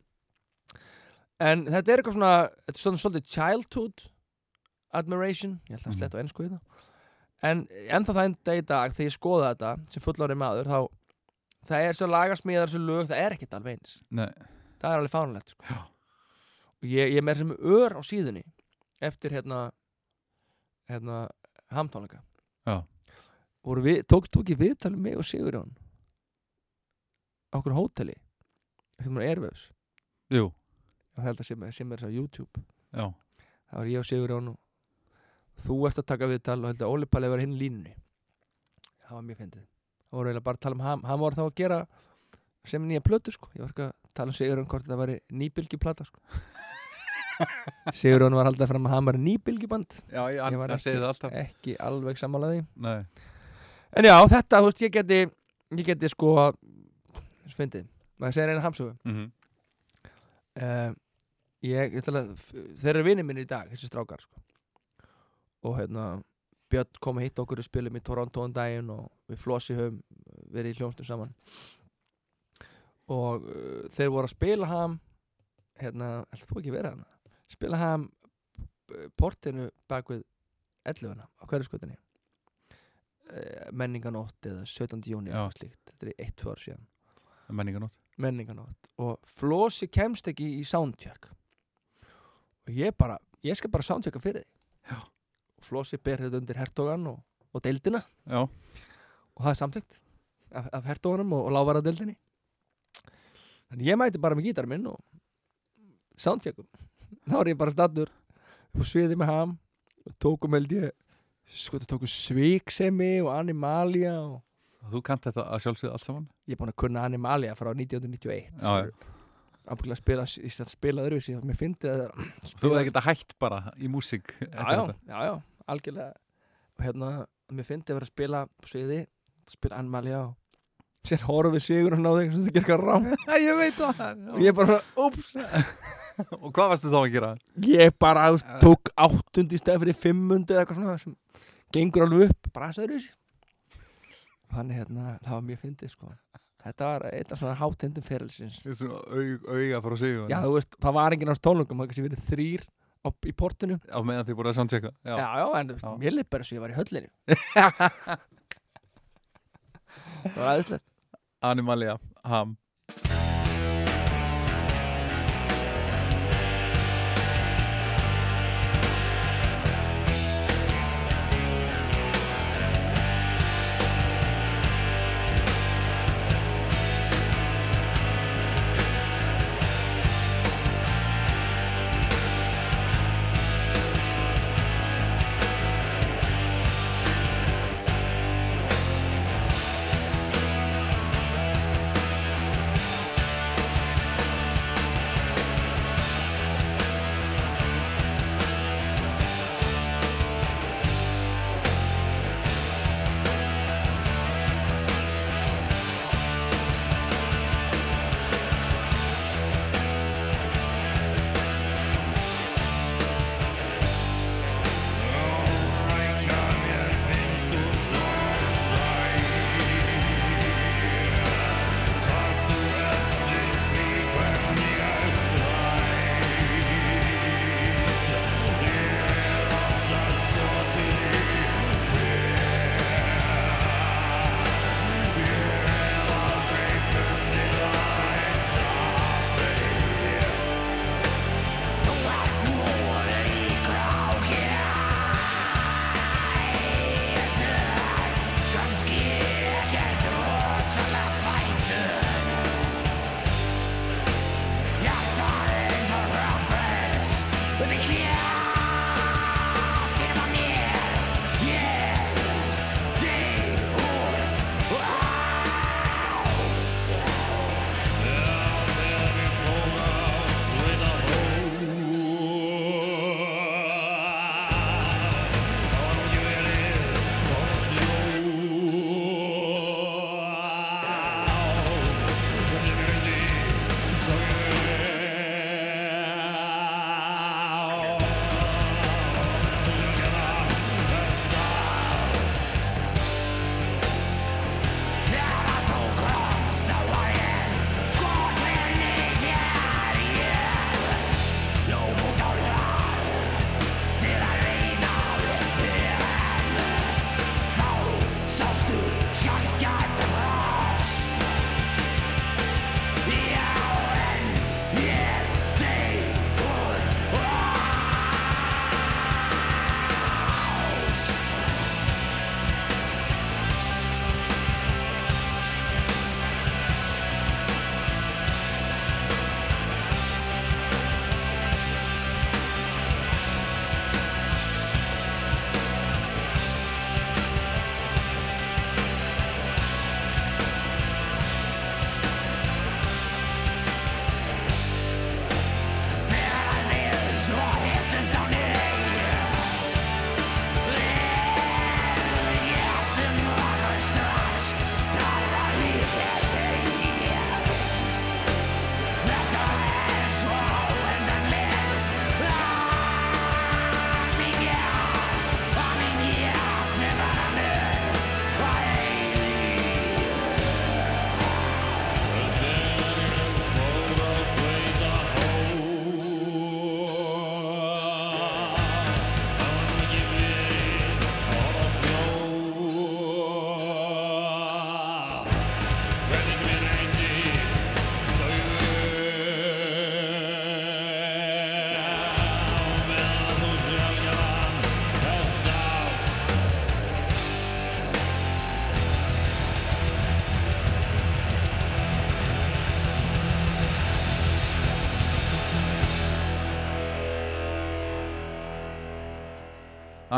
En þetta er eitthvað svona þetta er svona svolítið childhood admiration, ég held að Mhm. slett á ennsku í það en ennþá það enda í dag þegar ég skoða þetta sem fullorði maður þá það er svo lagasmíðar þessu lög, það er ekkert alveg eins. Nei. Það er alveg fánulegt sko. Já. ég, ég er með sem ör á síðunni eftir hérna hérna hamtónleika. Við, tókst þú ekki viðtalið mig og Sigurjón á okkur hóteli? Hérna Airwaves. Jú, ég held að sem, er þess á YouTube. Já, það var ég og Sigurjón og þú ert að taka viðtal og held að Óli Palli var hinn línunni. Það var mjög fyndið. Það voru eiginlega bara að tala um ham hann var þá að gera sem nýja plötu sko. Ég var ekki að tala um Sigurjón hvort þetta væri nýbylgjuplata sko. Sigurjón var haldið fram að hann var nýbylgjuband. Já, ég, Ég var hann það alltaf. ekki alveg sammálaði Nei, en já þetta þú veist ég geti ég geti sko fyndið. Maður segir eina hamsögu. Mm uh, ég, ég ætla að þeir eru vinið minni í dag, þessi strákar sko. Og hérna Björn kom að hitta okkur og spilum í Toronto um daginn og við Flossi höfum verið í hljónstum saman. Og uh, þeir voru að spila ham hérna, ætla þú ekki verið hana spila ham portinu bak við 11 á hverjaskötunni. Uh, menninganótt eða 17. júni eða slíkt, þetta er 1-2 ár síðan. Menninganótt menninganótt og Flósi kemst ekki í soundcheck. Og ég bara, ég skal bara soundchecka fyrir þig. Já. Og Flósi ber þetta undir hertogan og, og deildina. Já, og það er samþykkt af, af hertoganum og, og láfara deildinni þannig ég mæti bara með gítar minn og soundcheckum. Þá er ég bara stattur á sviði með ham. Og tókum held ég sko það tókum Svíksemi og Animalia og og þú kant þetta að sjálfsögðu allt saman? Ég er búin að kunna Animalia frá 1991 Já, já. ábyggilega að spila í stætt spila öðruvísi og mér fyndi að Þú hefði geta hætt bara í músík já, já, já, já, algjörlega og hérna, mér fyndi að vera að spila på sviði, spila Animalia og sér horfum við sigur og náðu eitthvað sem það gerir eitthvað rám Ég veit það. Og ég bara, úps. Og hvað varstu þá að gera? ég bara veist, tók áttund í stæð fyrir fimmundi eða eitthvað svona sem gengur alveg upp, bara aðeins öðruvísi þannig hérna, það var mjög fyndið sko. Þetta var eitt af svona hátindum ferilsins. Aug, auga frá sig Já, þú veist, það var enginn á tónlungum, það var kannski verið þrýr á, í portinu. Á meðan þið búið að soundchecka Já, já, en þú veist, Já. mér liði bara svo ég var í höllinni. það var aðeinslegt. Animalia, ham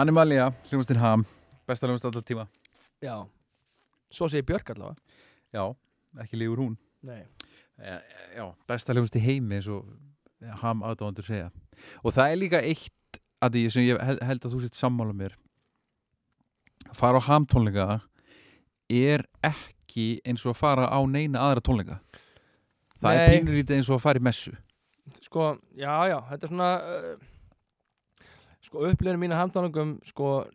Animalia, hljómsdinn Ham besta hljómsdinn alltaf tíma. Já. Svo segir Björk allavega. Já, ekki lífur hún. Nei. Já, já besta hljómsdinn heimi eins og Ham aðdóðandur segja. Og það er líka eitt að því sem ég held, að þú sitt sammála mér. Fara á Ham tónleika er ekki eins og að fara á neina aðra tónleika. Það er Nei. pínulítið eins og að fara í messu. Sko, já, já, þetta er svona uh, Sko, upplifinu mínu hamdánungum sko,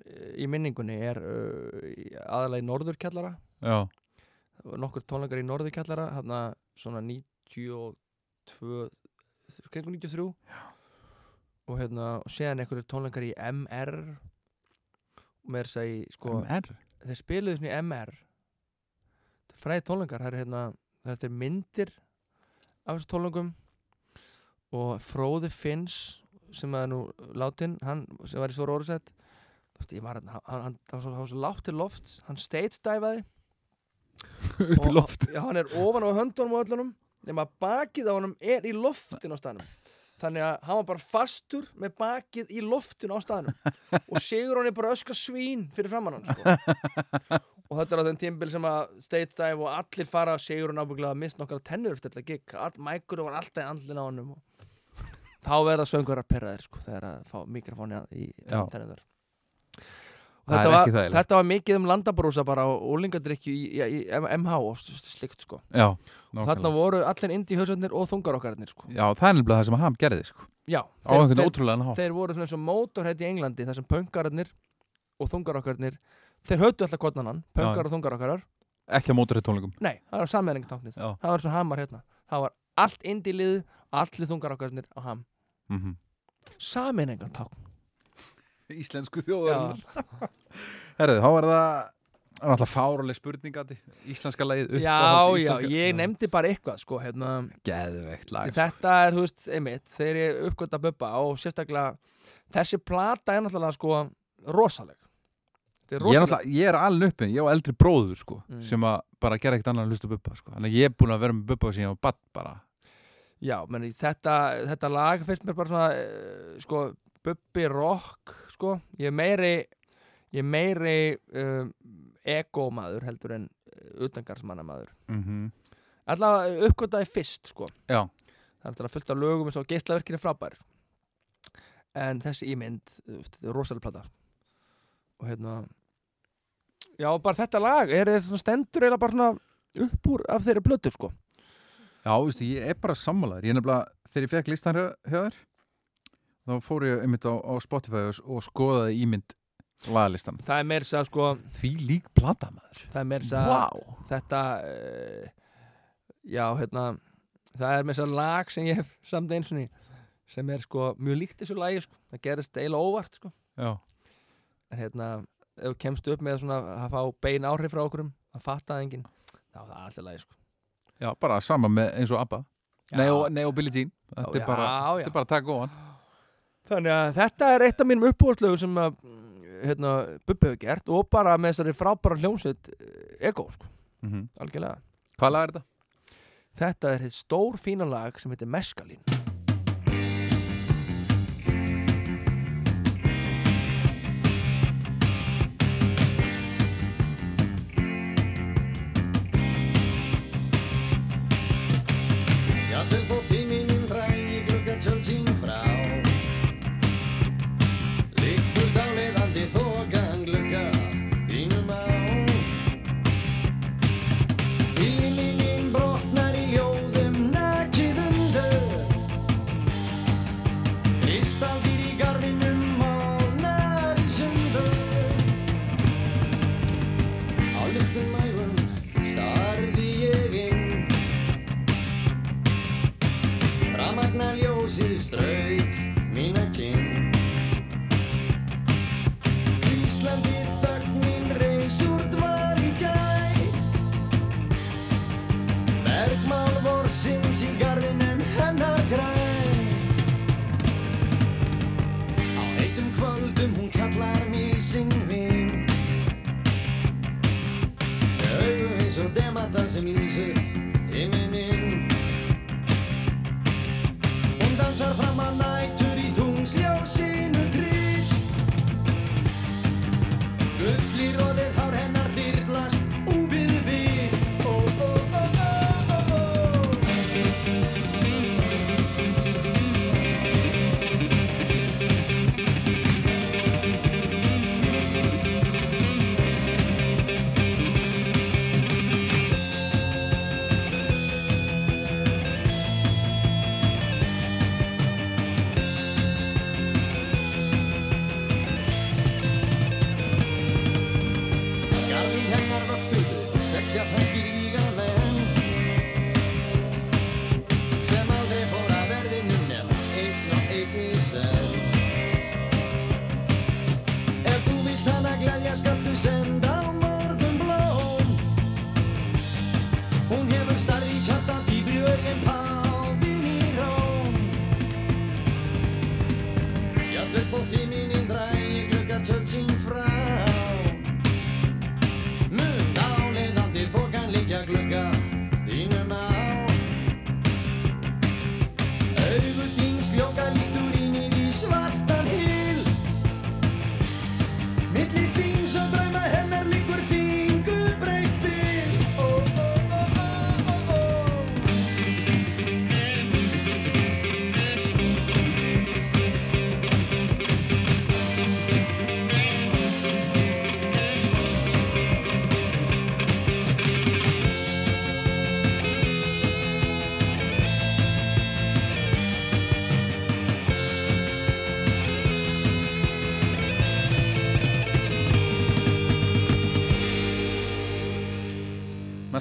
í minningunni er uh, aðalega í norðurkjallara. Já, nokkur tónleikar í norðurkjallara þarna svona 92 kringum 93 já. og hérna og séðan einhverju tónleikar í MR og með þess að í sko, MR þeir spiluðu svona í MR fræði tónleikar það er hérna, þetta er myndir af þessu tónleikum. Og Fróði Finns sem er nú látin hann sem var í stóra orðsett ég var hann, hann, hann, hann var svo látt til loft hann divaði upp í loft. Já, hann er ofan á höndunum og öllunum nema að bakið á honum er í loftin á staðnum. Þannig að hann var bara fastur með bakið í loftin á staðnum. Og Sigur hann er bara öska svín fyrir framann hann sko. og þetta er á þeim tímbil sem að dive og allir fara Sigur hann ábygglega að missa nokkar tennur eftir þetta All, mækur var alltaf í andlina á honum og þá verða söngur að perra þér sko, þegar að fá mikrofóni í er Þetta þetta var mikið um landabrúsa bara og úlingadrykju í, í, í MH og slikt sko. Já, Þarna voru allir indi hausarnir og þungar okkarnir sko. Já, það er nefnilega það sem Ham gerði sko. Já, þeir, hátt. þeir voru svona eins og mótorheit í Englandi þar sem pöngararnir og þungar okkarnir þeir höfðu alltaf kottnanan, pöngar og þungar okkarar. Ekki á mótorhið tónleikum. Nei, það var sammeðningtáknið Já. Það var svo hamar hérna. Það var allt indi lið og allir þungar okkarnir á ham mm -hmm. Sammeðningatákn Íslensku þjóðar Herðu, þá er það Það er alltaf fáruleg spurningati Íslenska lagið upp já, já, ég nefndi bara eitthvað sko, hérna, Geðveikt lag Þetta er, þú veist, einmitt þegar ég uppgötta bubba og sérstaklega þessi plata er náttúrulega sko rosaleg. Þetta er Ég er, rosaleg. náttúrulega- ég er alveg uppi, ég á eldri bróður sko, Mm. sem að bara gera ekkert annað en að hlusta á bubba sko. Þannig að ég er búin að vera með bubba sem ég var badd bara Já, meni, þetta, þetta lag finnst mér bara svona uh, sko, bubbi rock sko, ég er meiri ég er meiri um, ego-maður heldur en uh, utangarsmannamaður mm -hmm. allavega uppgötaði fyrst sko. Það er alltaf fullt af lögum eins og geislaverkin er frábær. En þessi ímynd þetta er rosalega plata. Og hérna já, bara þetta lag er, er stendur eiginlega bara svona upp úr af þeirri blötu sko já veistu, ég er bara sammálaður Ég er nefnilega, þegar ég fekk listan þér þá fór ég einmitt á, á Spotify og, skoðaði ímynd lagalistan það er meir þess að sko Því lík plata maður það er meir þess að Vá þetta uh, já, hérna það er að lag sem ég hef samt eins og ný sem er sko mjög líkt þessu lagi sko. það gerist eiginlega óvart sko. Já, en hérna, ef þú kemst upp með svona að fá bein áhrif frá okkurum að fatta það enginn, þá er það alltaf lagi sko. Já bara sama með eins og ABBA Já. Nei nei og Billie Jean Þetta Já, er bara, já. þetta er bara að taka góðan þannig að þetta er eitt af mínum uppbúðslögu sem að hérna, Bubbi hefur gert og bara með þessari frábæra hljómsveit eh, Ego, sko, mm -hmm. algjörlega Hvað lag er þetta? þetta er hitt stór fína lag sem heitir Meskalín garðinum hennar græ Á heitum kvöldum hún kallar mig sinn vinn Augu eins og demata sem lýsur himinin Hún dansar fram að nætur í tungsljósinu and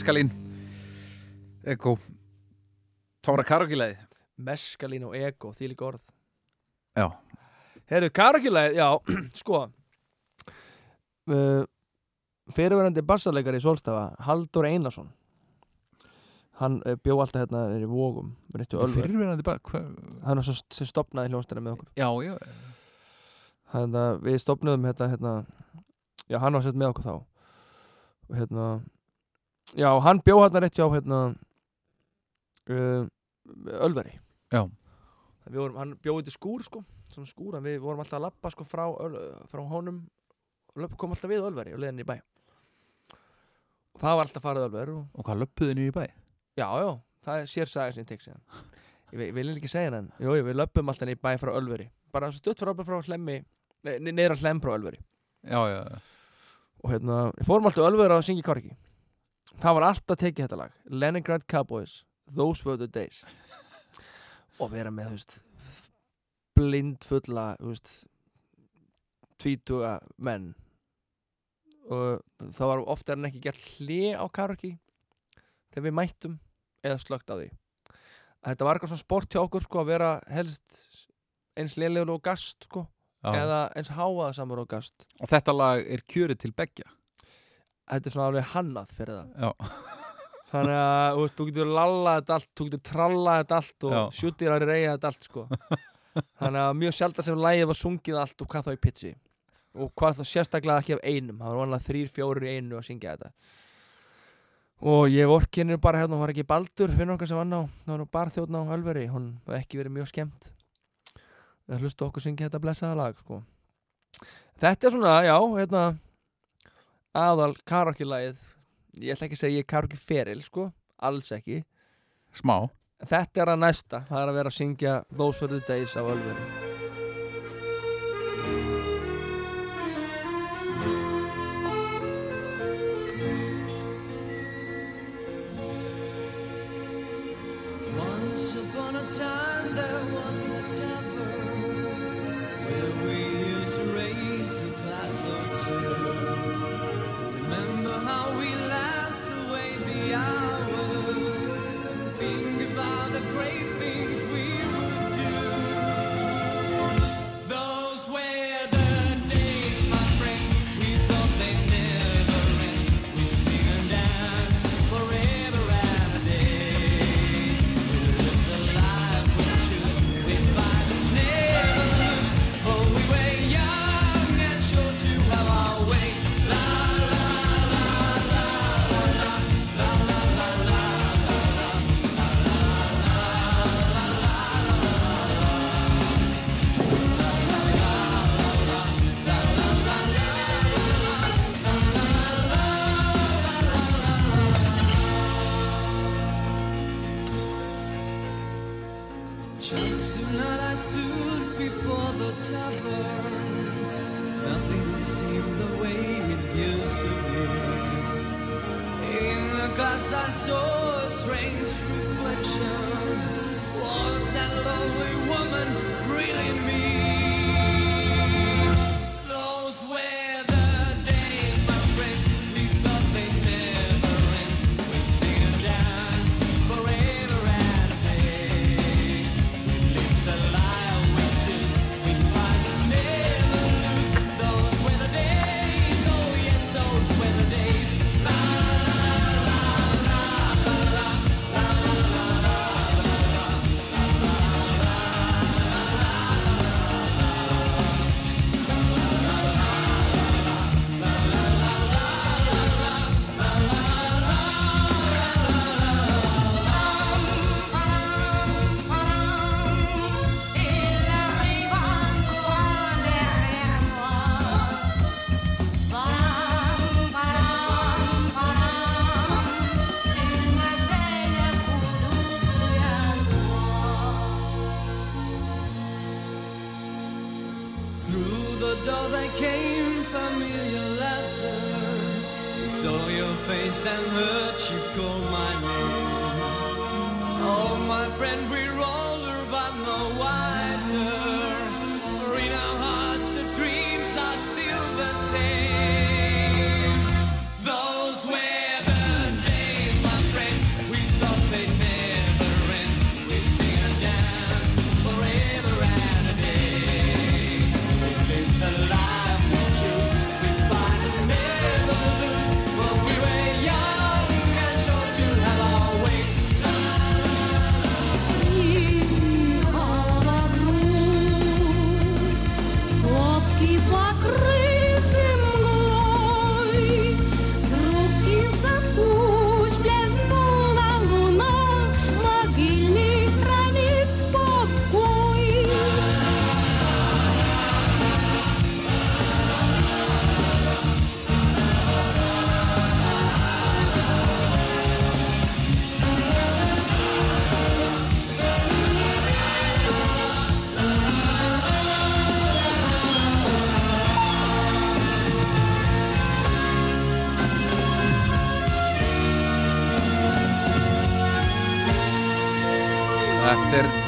Meskalín. Ego. Tóra Karokkilæði Meskalín og ego, því líka orð. Já. Herru, karakilæð, já, sko. Uh, Fyrirverandi bassarleikari í Solstafa Haldur Einarsson. Hann uh, bjó alltaf hérna niður í Ölver. Fyrirverandi hva? Hann var svo sem stopnaði hljónstæna með okkur. Já, já Þannig að við stopnuðum hérna, hérna Já, hann var sett með okkur þá. Og hérna Já, hann bjó hérna rétt hjá hérna uh, Ölveri. Já. Vorum, hann bjóði til skúr sko skúr, við vorum alltaf að lappa sko frá, frá honum. Og kom alltaf við Ölveri og leiðin í bæ. Og það var alltaf farið Ölver og Og hvað löppuðu niður í bæ? já, já, það er sér saga sem ég tek síðan. Ég, vil- ekki segja hann jú, við löpum alltaf niður í bæ frá Ölveri. Bara stutt frá, frá hlemmi neðra hlem frá Ölveri. Já, já, já. Og hérna, við fórum alltaf Ölveri að syngja í korki það var alltaf tekið þetta lag. Leningrad Cowboys, Those Were The Days. Og vera með, veist blind fulla, tvítuga menn. Og það var ofta en ekki gert hlið á karaoke þegar við mættum eða slögt á því. Þetta var eitthvað svona sport hjá okkur sko að vera helst eins lélegur og gast sko eða eins háaðsamur og gast. Og þetta lag er kjörið til beggja þetta er svona alveg hannað fyrir það. Já, þannig að veist, þú getur lallað þetta allt þú getur trallað þetta allt og sjúttir að reyja þetta allt sko. þannig að mjög sjaldan sem lægið var sungið allt og hvað þá í pitchi. Og hvað þá sérstaklega ekki af einum. Það var vanlega þrýr, fjórir í einu að syngja þetta. Og ég vorkinir bara hérna, hún var ekki Baldur fyrir okkar sem vann á, það var bara þjóðn á Ölveri. Hún var ekki verið mjög skemmt. Það hlusta okkur syngja þetta blessaða lag sko. þetta er svona, já hérna, aðal karaoke-lagið ég ætla ekki að segja ég er karaoke feril sko, alls ekki. Smá. Þetta er að næsta, það er að vera að syngja Those Were The Days á Ölveri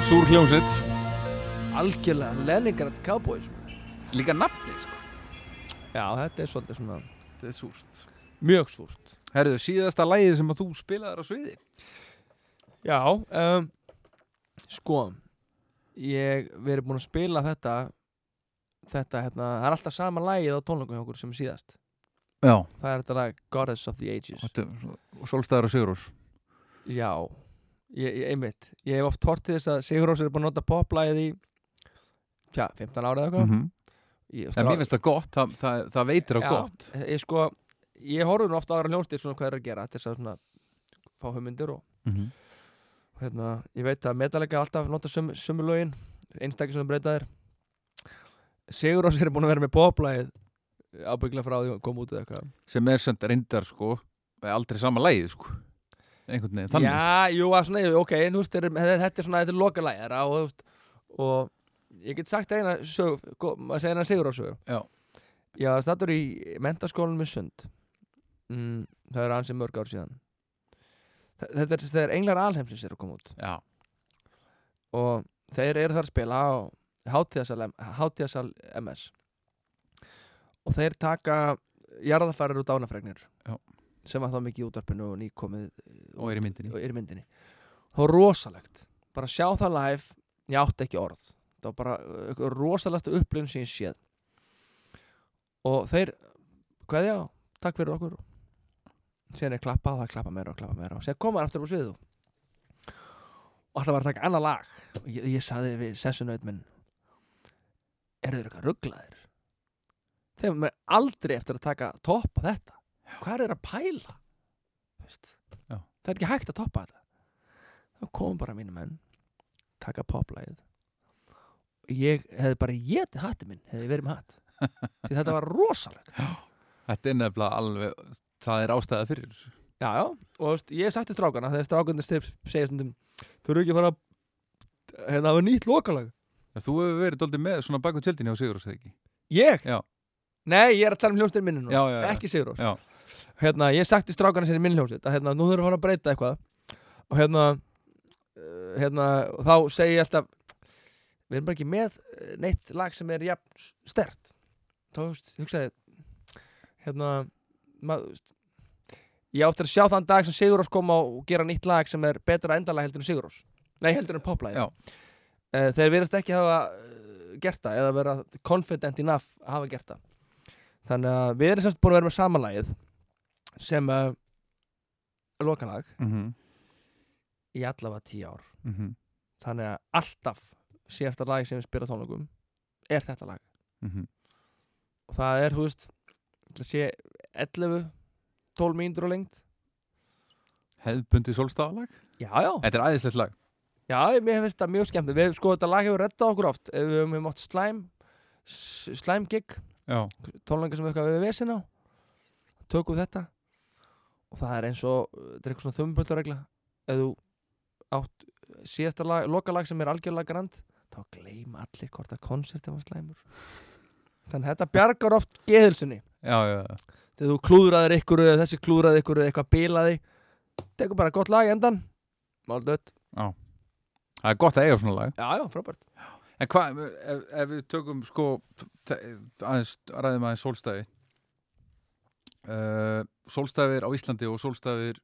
súr hljómsveit. Algjörlega Leningrad Cowboys maður. Líka nafni, sko. Já, þetta er svolítið svona Þetta er súrt. mjög súrt. Herðu, síðasta lægið sem að þú spilaðir á sviði? Já, um, sko ég verið búin að spila þetta þetta, hérna, það er alltaf sama lagið á tónleikum hjá okkur sem síðast. Já. Það er þetta lag Goddess of the Ages. Svo- Sólstæðar og Sigurós Já, ég, ég, einmitt. Ég hef oft hortið þess að Sigur Rós er búin að nota poplægið í tja, 15 ára eða eitthvað. Mm ég, En mér finnst það gott, það, það, það veitir á Já, gott. ég sko ég horfði nú ofta á aðra hljónstir svona hvað er að gera til þess að svona fá hugmyndir og mm -hmm. hérna, ég veit að Metallica alltaf nota sömu, sömu lögin einstakir sem breyta þér Sigur Rós er búin að vera með poplægið ábyggla frá því að koma út eða eitthvað. Sem er samt reyndar, sko Aldrei sama lægið, sko Einhvern veginn, þannig. Já, jú, að svona, ok, þú veist, þetta er- þetta er svona, þetta er lokalægir og, og ég get sagt eina sög, maður segja eina Sigur Rós sögu Já. Já, þetta er í mentaskólanum í Sund. Mm, það er ansið mörg ár síðan. Þe- þetta er þegar Englar Alheimsins er að koma út. Já, og þeir eru þar að spila á hátíðasal, MS og þeir taka jarðafarir og dánafregnir. Sem var þá mikið í útvarpinu og nýkomið og er í myndinni. og er í myndinni. Það var rosalegt. Bara sjá það live, ég átti ekki orð. Það var bara uh, rosalegasta upplifun sem ég séð. Og þeir hvað já, takk fyrir okkur. Síðan er klappa og það er klappa meira og klappa meira. Og síðan koma aftur á sviðu og alltaf var að taka annað lag. Og ég, ég saði við sessunaut minn eru þeir eitthvað rugglaðir þeir með aldrei eftir að taka toppa þetta hvað er að pæla? Það er ekki hægt að toppa þetta. Þá komum bara mínu menn taka poplægið ég hefði bara getið hatti minn hefði verið með hatt. Því þetta var rosalegt. Þetta er nefnilega alveg Það er ástæða fyrir já, já, og veist, ég sagti strákana þegar strákana segja stundum þú eru ekki að fara að hérna hafa nýtt lokalag. Þú hefur verið doldið með svona bakum tjöldinni á Sigurós, eða ekki? ég? Já. nei, ég er að tala um hljómsdýr minni nú Já, já, já. ekki Sigurós hérna, ég sagt í strákarna sinni minn hljómsveit að hérna, nú þurfum við að fara að breyta eitthvað. Og hérna, uh, hérna og þá segi ég alltaf við erum bara ekki með eh, neitt lag sem er jafn stert þá hugsaði hérna maður, ég átti að sjá þann dag sem Sigurós kom á og gera nýtt lag sem er betra endalag heldur en Sigurós nei heldur en poplag uh, þeir verðast ekki hafa gert það eða vera confident enough að hafa gert það. Þannig að við erum semst búin að vera með samanlagið sem uh, lokalag Mhm, í allavega tíu ár. Mhm, þannig að alltaf síðasta lag sem við spila á tónleikum er þetta lag. Mhm. og það er, þú veist sé 11 12 mínútur á lengt Hefðbundi sólstafalag já, já, Þetta er æðislegt lag. Já, mér finnst það mjög skemmt við, sko, þetta lag hefur reddað okkur oft. Við höfum átt slæm slæm gig, Já, tónleika sem við eitthvað við vesin á tökum við þetta og það er eins og þetta er eitthvað svona þumböldaregla ef þú átt síðasta lag, lokalag sem er algjörlega grand þá gleyma allir hvort að konsertin var slæmur. Þannig að þetta bjargar oft geðilsunni já, já, já. þegar þú klúðraðir ykkur eða þessi klúðraði ykkur eða eitthvað bilaði tekur bara gott lag endan mál dött. Það er gott að eiga svona lag. Já, já, frábært. En hvað, ef, ef við tökum sko aðeins, ræðum aðeins sólstæfi uh, Sólstæfir á Íslandi og sólstæfir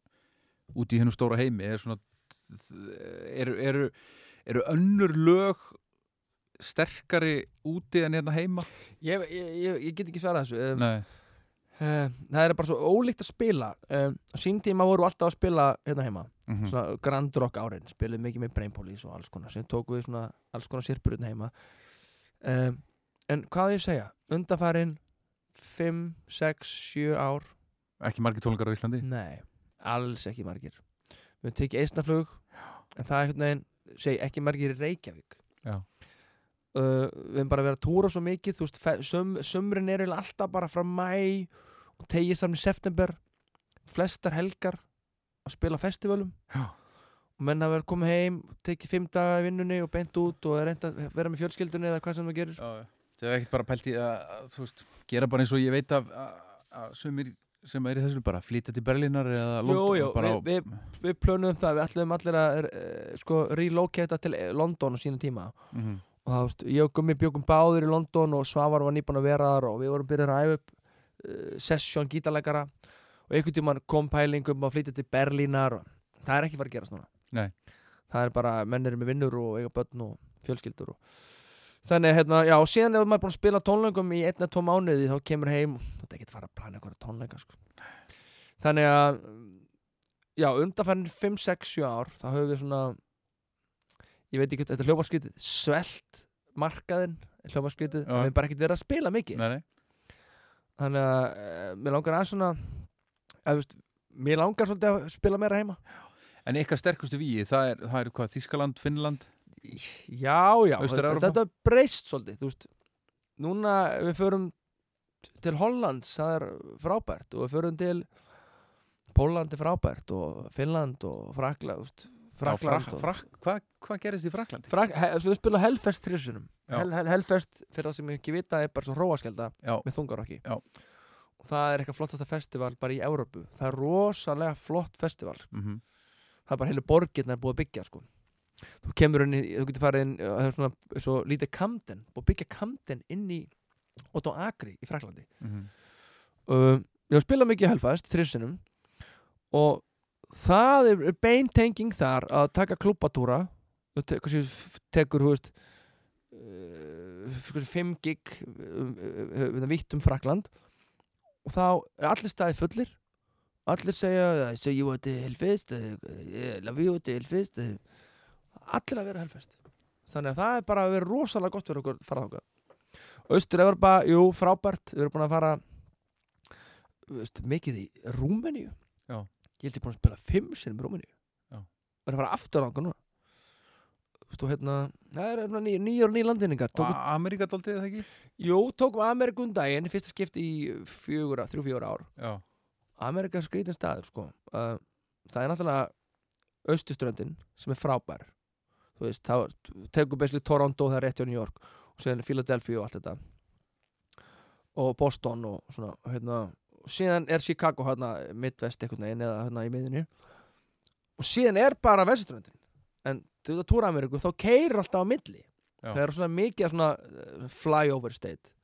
út í hennum stóra heimi er svona eru, eru, eru önnur lög sterkari úti en hérna heima? ég, ég, ég, ég get ekki svarað þessu um, Nei, uh, það er bara svo ólíkt að spila um, á sín tíma voru alltaf að spila hérna heima mm svona Grand Rock árin spiluðu mikið með Brain Police og alls konar sem tóku við svona alls konar sirpur hérna heima. Um, en hvað ég segja? Undanfærin 5, 6, 7 ár. Ekki margir tónleikar á Íslandi? Nei, alls ekki margir. Við höfum tekið eistnaflug En það er einhvern veginn, segi ekki margir í Reykjavík. Já. uh, Við höfum bara verið að túra svo mikið Þú veist, sum, sumrin er alltaf bara frá mæ Og tegið saman í september. Flestar helgar Að spila festivalum. Já. Og menn hafa verið komið heim Tekið fimm daga í vinnunni og beint út Og er reynd að vera með fjölskyldunni Eða hvað sem það gerir Það er ekkert bara pælt í að, þú veist, gera bara eins og ég veit að, að, sumir sem er í þessu bara flytja til Berlínar eða Jú, London jú, bara á, við, við plönuðum það, við ætlum allir að uh, sko, relocata til eh, London á sínum tíma Mhm. og það, veist, ég og Gummi bjókum báður í London og Svavar var nýbúin að vera þar og við vorum byrjað að æfa upp uh, session gítarleikara og einhvern tímann kom pælingum að flytja til Berlínar og það er ekki bara að gerast núna Nei. það er bara, menn eru með vinnur og eiga börn og fjölskyldur og þannig, hérna, já, og síðan ef maður er búin að spila tónleikum í einna tóm mánuði þá kemur heim og þetta er ekki að fara að plana eitthvað tónleika sko. þannig að já, undanfærin 5, 6, 7 ár þá höfum við svona ég veit ekki, þetta er hljómarskrítið svelt markaðinn en við erum bara ekkert verið að spila mikið Nei, nei. þannig að uh, mér langar að svona að, veist, mér langar svolítið að spila meira heima En ykkar sterkustu víi, það er, það er hvað, Þískaland, Finnland já, já, þetta, þetta breyst svolítið þú veist, núna við förum til Hollands það er frábært og við förum til Pólland er frábært og Finnland og Frakland veist, Frakland Frak, og- frak, Hvað hva gerist í Fraklandi? Frak, he, við spila Hellfest þrissunum Já. Hel, Hel, Hellfest, fyrir það sem ég ekki vita er bara svo hróaskjelda Já, með þungarokki Já. og það er eitthvað flottasta festival bara í Európu það er rosalega flott festival mm það er bara heilu borgirna er búið að byggja sko. Þú kemur inn þú getur farið inn uh, það er svona svo lítið búið að byggja Camden inn í Otto Agri í Fraklandi -hmm. uh, ég hef spilað mikið Hellfest þrissunum og það er, beintenging þar að taka klúbatúra þú te tekur þú veist uh, fimm gig um, um, um, vitt um Frakland og þá er allir staði fullir. Allir segja so you want to Hellfest? Uh, uh, love you to Hellfest? Uh, allir að vera Hellfest þannig að það er bara að vera rosalega gott fyrir okkur að fara þáka Austur Evropa, jú, frábært. Við erum búin að fara veist, mikið í Rúmeníu. Já. ég held ég búin að spila fimm sinni í Rúmeníu. Já. og er að fara aftur á núna. Þú veist, og hérna það er hérna ný- nýjar og ný landvinningar. Ameríka daldið það ekki? jú, tókum Amerikum daginn í fyrsta skipti í fjögur, þrjú, fjögur ár. Já, Amerika er skrítin staður sko. uh, það er náttúrulega austuströndin sem er frábær þú veist, þá tekur basically Toronto það er rétt hjá New York og síðan Philadelphia og allt þetta. Og Boston og svona hérna, og síðan er Chicago hérna midvest einhvern veginn eða hérna í miðinu og síðan er bara vesturströndin en til þetta túra Ameríku þá keirir alltaf á milli. Já. það er svona mikið svona eh, flyover state.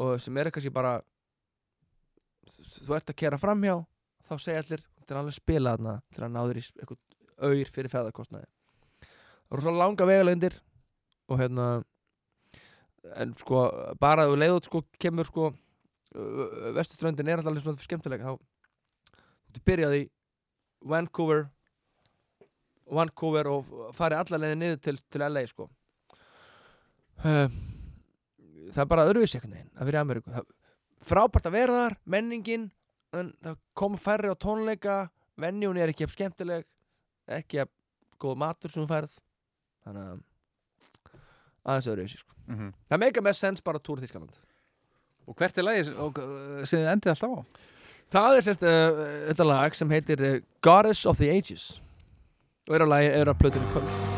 Og sem er kannski bara þú ert að kera framhjá þá segja allir, þetta er alveg spila þarna til að ná þér í eitthvað auður fyrir ferðarkostnaði svona langa vegalendir og hérna en sko bara að þú leiðut sko kemur sko vestuströndin er alltaf alveg svona skemmtilega þá þú byrjaði Vancouver Vancouver og farið alla leiðin niður til, til LA sko. Það er bara veginn að í Ameríku. Það, frábært að vera þar, menningin en það kom færri á tónleika venjun er ekki jafn skemmtileg ekki jafn góð matur sem þú færð þannig að aðeins öðruvísi sko. Mm það meika mest sens bara túr Þískaland Og hvert er lagið og, uh, sem þið endið alltaf á? það er sérst uh, þetta lag sem heitir uh, Goddess of the Ages. Og er á lagi, er á plötunni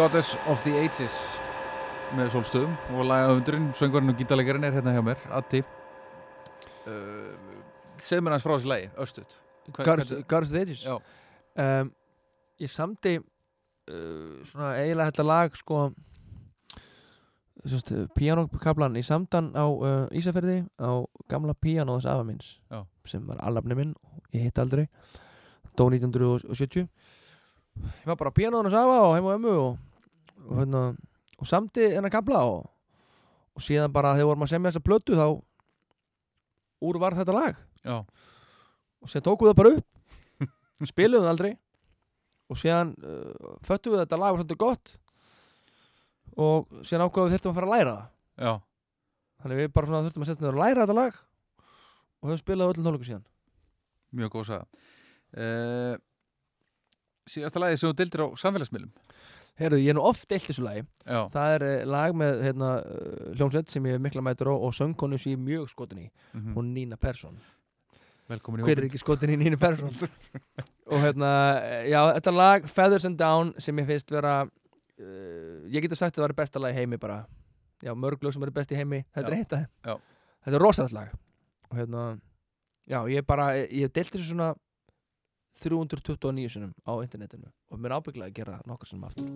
Goddess of the Ages með sólstöðum. Og lagahundurinn, söngvarinn og gítarleikarinn er hérna hjá mér, Addi. Uh, segð mér hans frá þessi lagi, Guards Guards of the Ages? Um, Ég samdi uh, svona eiginlega þetta lag sko Sjöst, píanókablan í samdan á uh, Ísafirði á gamla píanóðs afa minns Já. sem var alafni minn og ég hitt aldrei. Dó 1970 ég var bara píanóðs afa og heim og ömmu og, og, hérna, og samdi hennar kabla og, og síðan bara þegar vorum að semja þessa plötu þá úr var þetta lag. Já, og síðan tókum við það bara upp spiluðum það aldrei. Og síðan uh, föttum við þetta lag var svolítið gott. Og síðan ákvaðum við þurftum að fara að læra það. Já, þannig við bara svona þurftum að setja niður og læra þetta lag og höfum spilað öllum tónleikum síðan. Mjög góð saga. Uh, Síðasta lagi sem þú dildir á samfélagsmiðlum Heyrðu, ég er nú oft deilt þessu lagi. Já, það er uh, lag með hérna, uh, hljómsveit sem ég hef mikla mætur á og söngkonu sem ég er mjög skotin í. Mm hún Nína Persson. Velkomin í hver er ekki skotin í Nína Persson? Og hérna, eh, já, þetta lag Feathers and Down sem ég finnst vera uh, ég geta sagt að það var besta lag í heimi bara, já, mörg lög sem eru best í heimi. Þetta Já. er eitt af Já. þeim þetta er rosalegt lag. Og hérna, já, ég bara ég deilt þessu svona 329 sinum á internetinu og mér ábygglega að gera það nokkur sinum aftur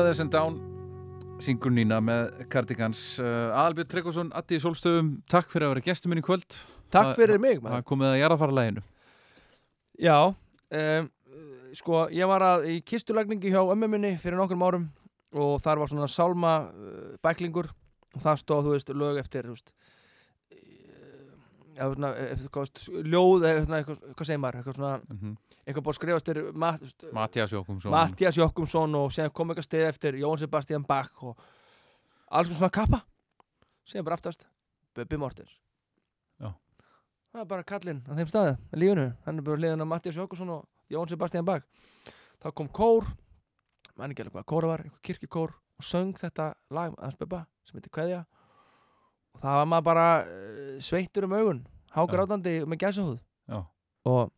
Feathers and Down syngur Nína með Cardigans. Uh, Aðalbjörn Tryggvason, Addi í Solstöðum takk fyrir að vera gestur minn í kvöld. Takk fyrir mig það komið að jarðafara læginu Já, um, sko ég var að í kistulagningi hjá ömmu minni fyrir nokkrum árum og þar var svona sálma uh, bæklingur og það stóð, þú veist, lög eftir þú veist, uh, já, svona, eftir, hvað, veist, ljóð eða svona, hvað segir maður, eitthvað svona mm -hmm. Eitthvað búið að skrifa eftir Mat, Mattias Jókumsson Mattias Jokkumsson og síðan kom eitthvað stið eftir Jón Sebastian Bach og alls svona kappa. Síðan bara aftast Bubbi Mortens. Já. það er bara kallinn á þeim staði í lífunu, hann er bara liðan af Mattias Jokkumsson og Jón Sebastian Bach. Þá kom kór mann ekki alveg hvað kóra var, eitthvað kirkjukór og söng þetta lag að Bubba sem heitir Kveðja. Og það var maður bara uh, sveittur um augun hágrátandi með gæsahúð. Já. og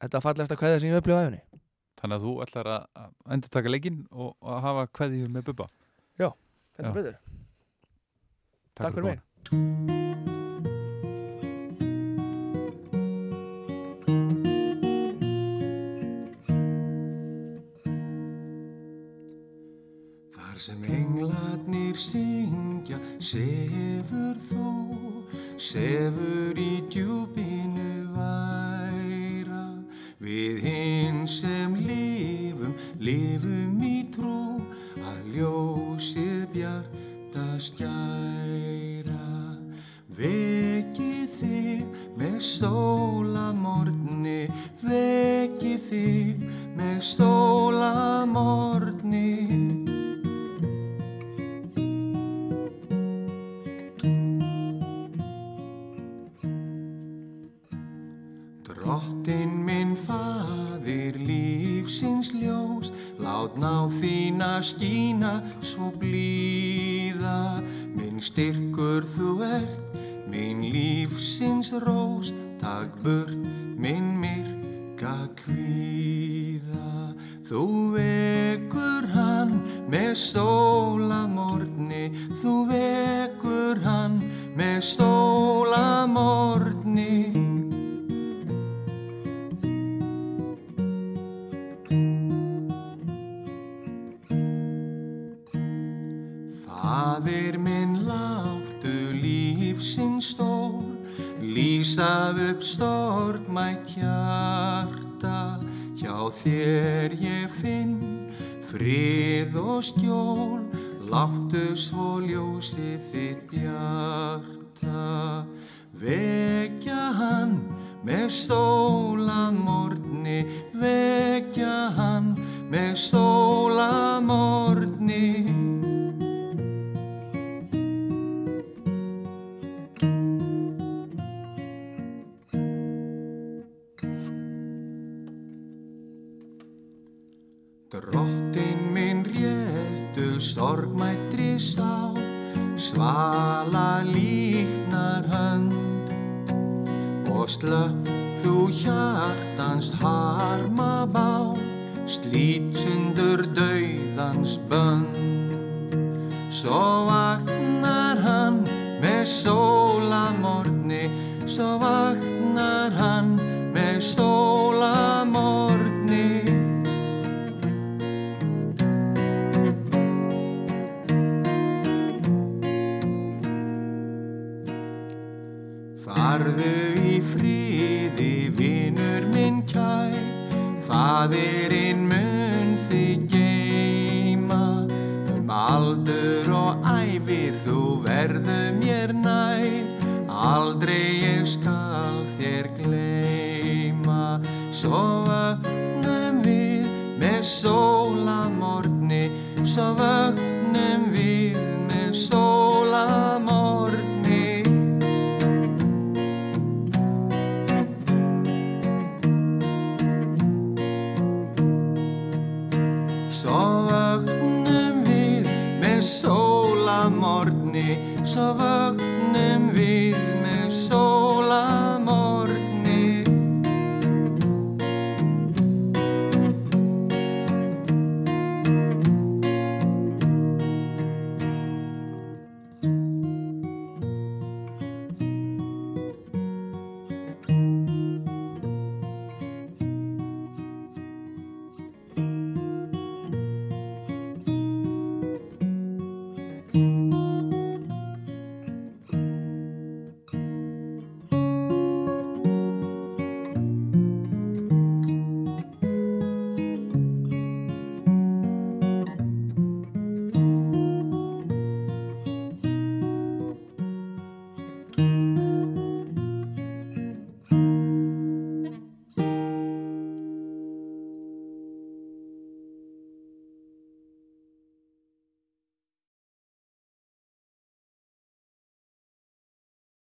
þetta var fallegasta kveðja sem ég upplifði á æfinni Þannig að þú ætlar að að endurtaka leikinn og að hafa kveðjur með Bubba? Þetta Já. er betur. Takk fyrir mig. Þar sem englarnir syngja, sefur þú, sefur í djúpinu lifum,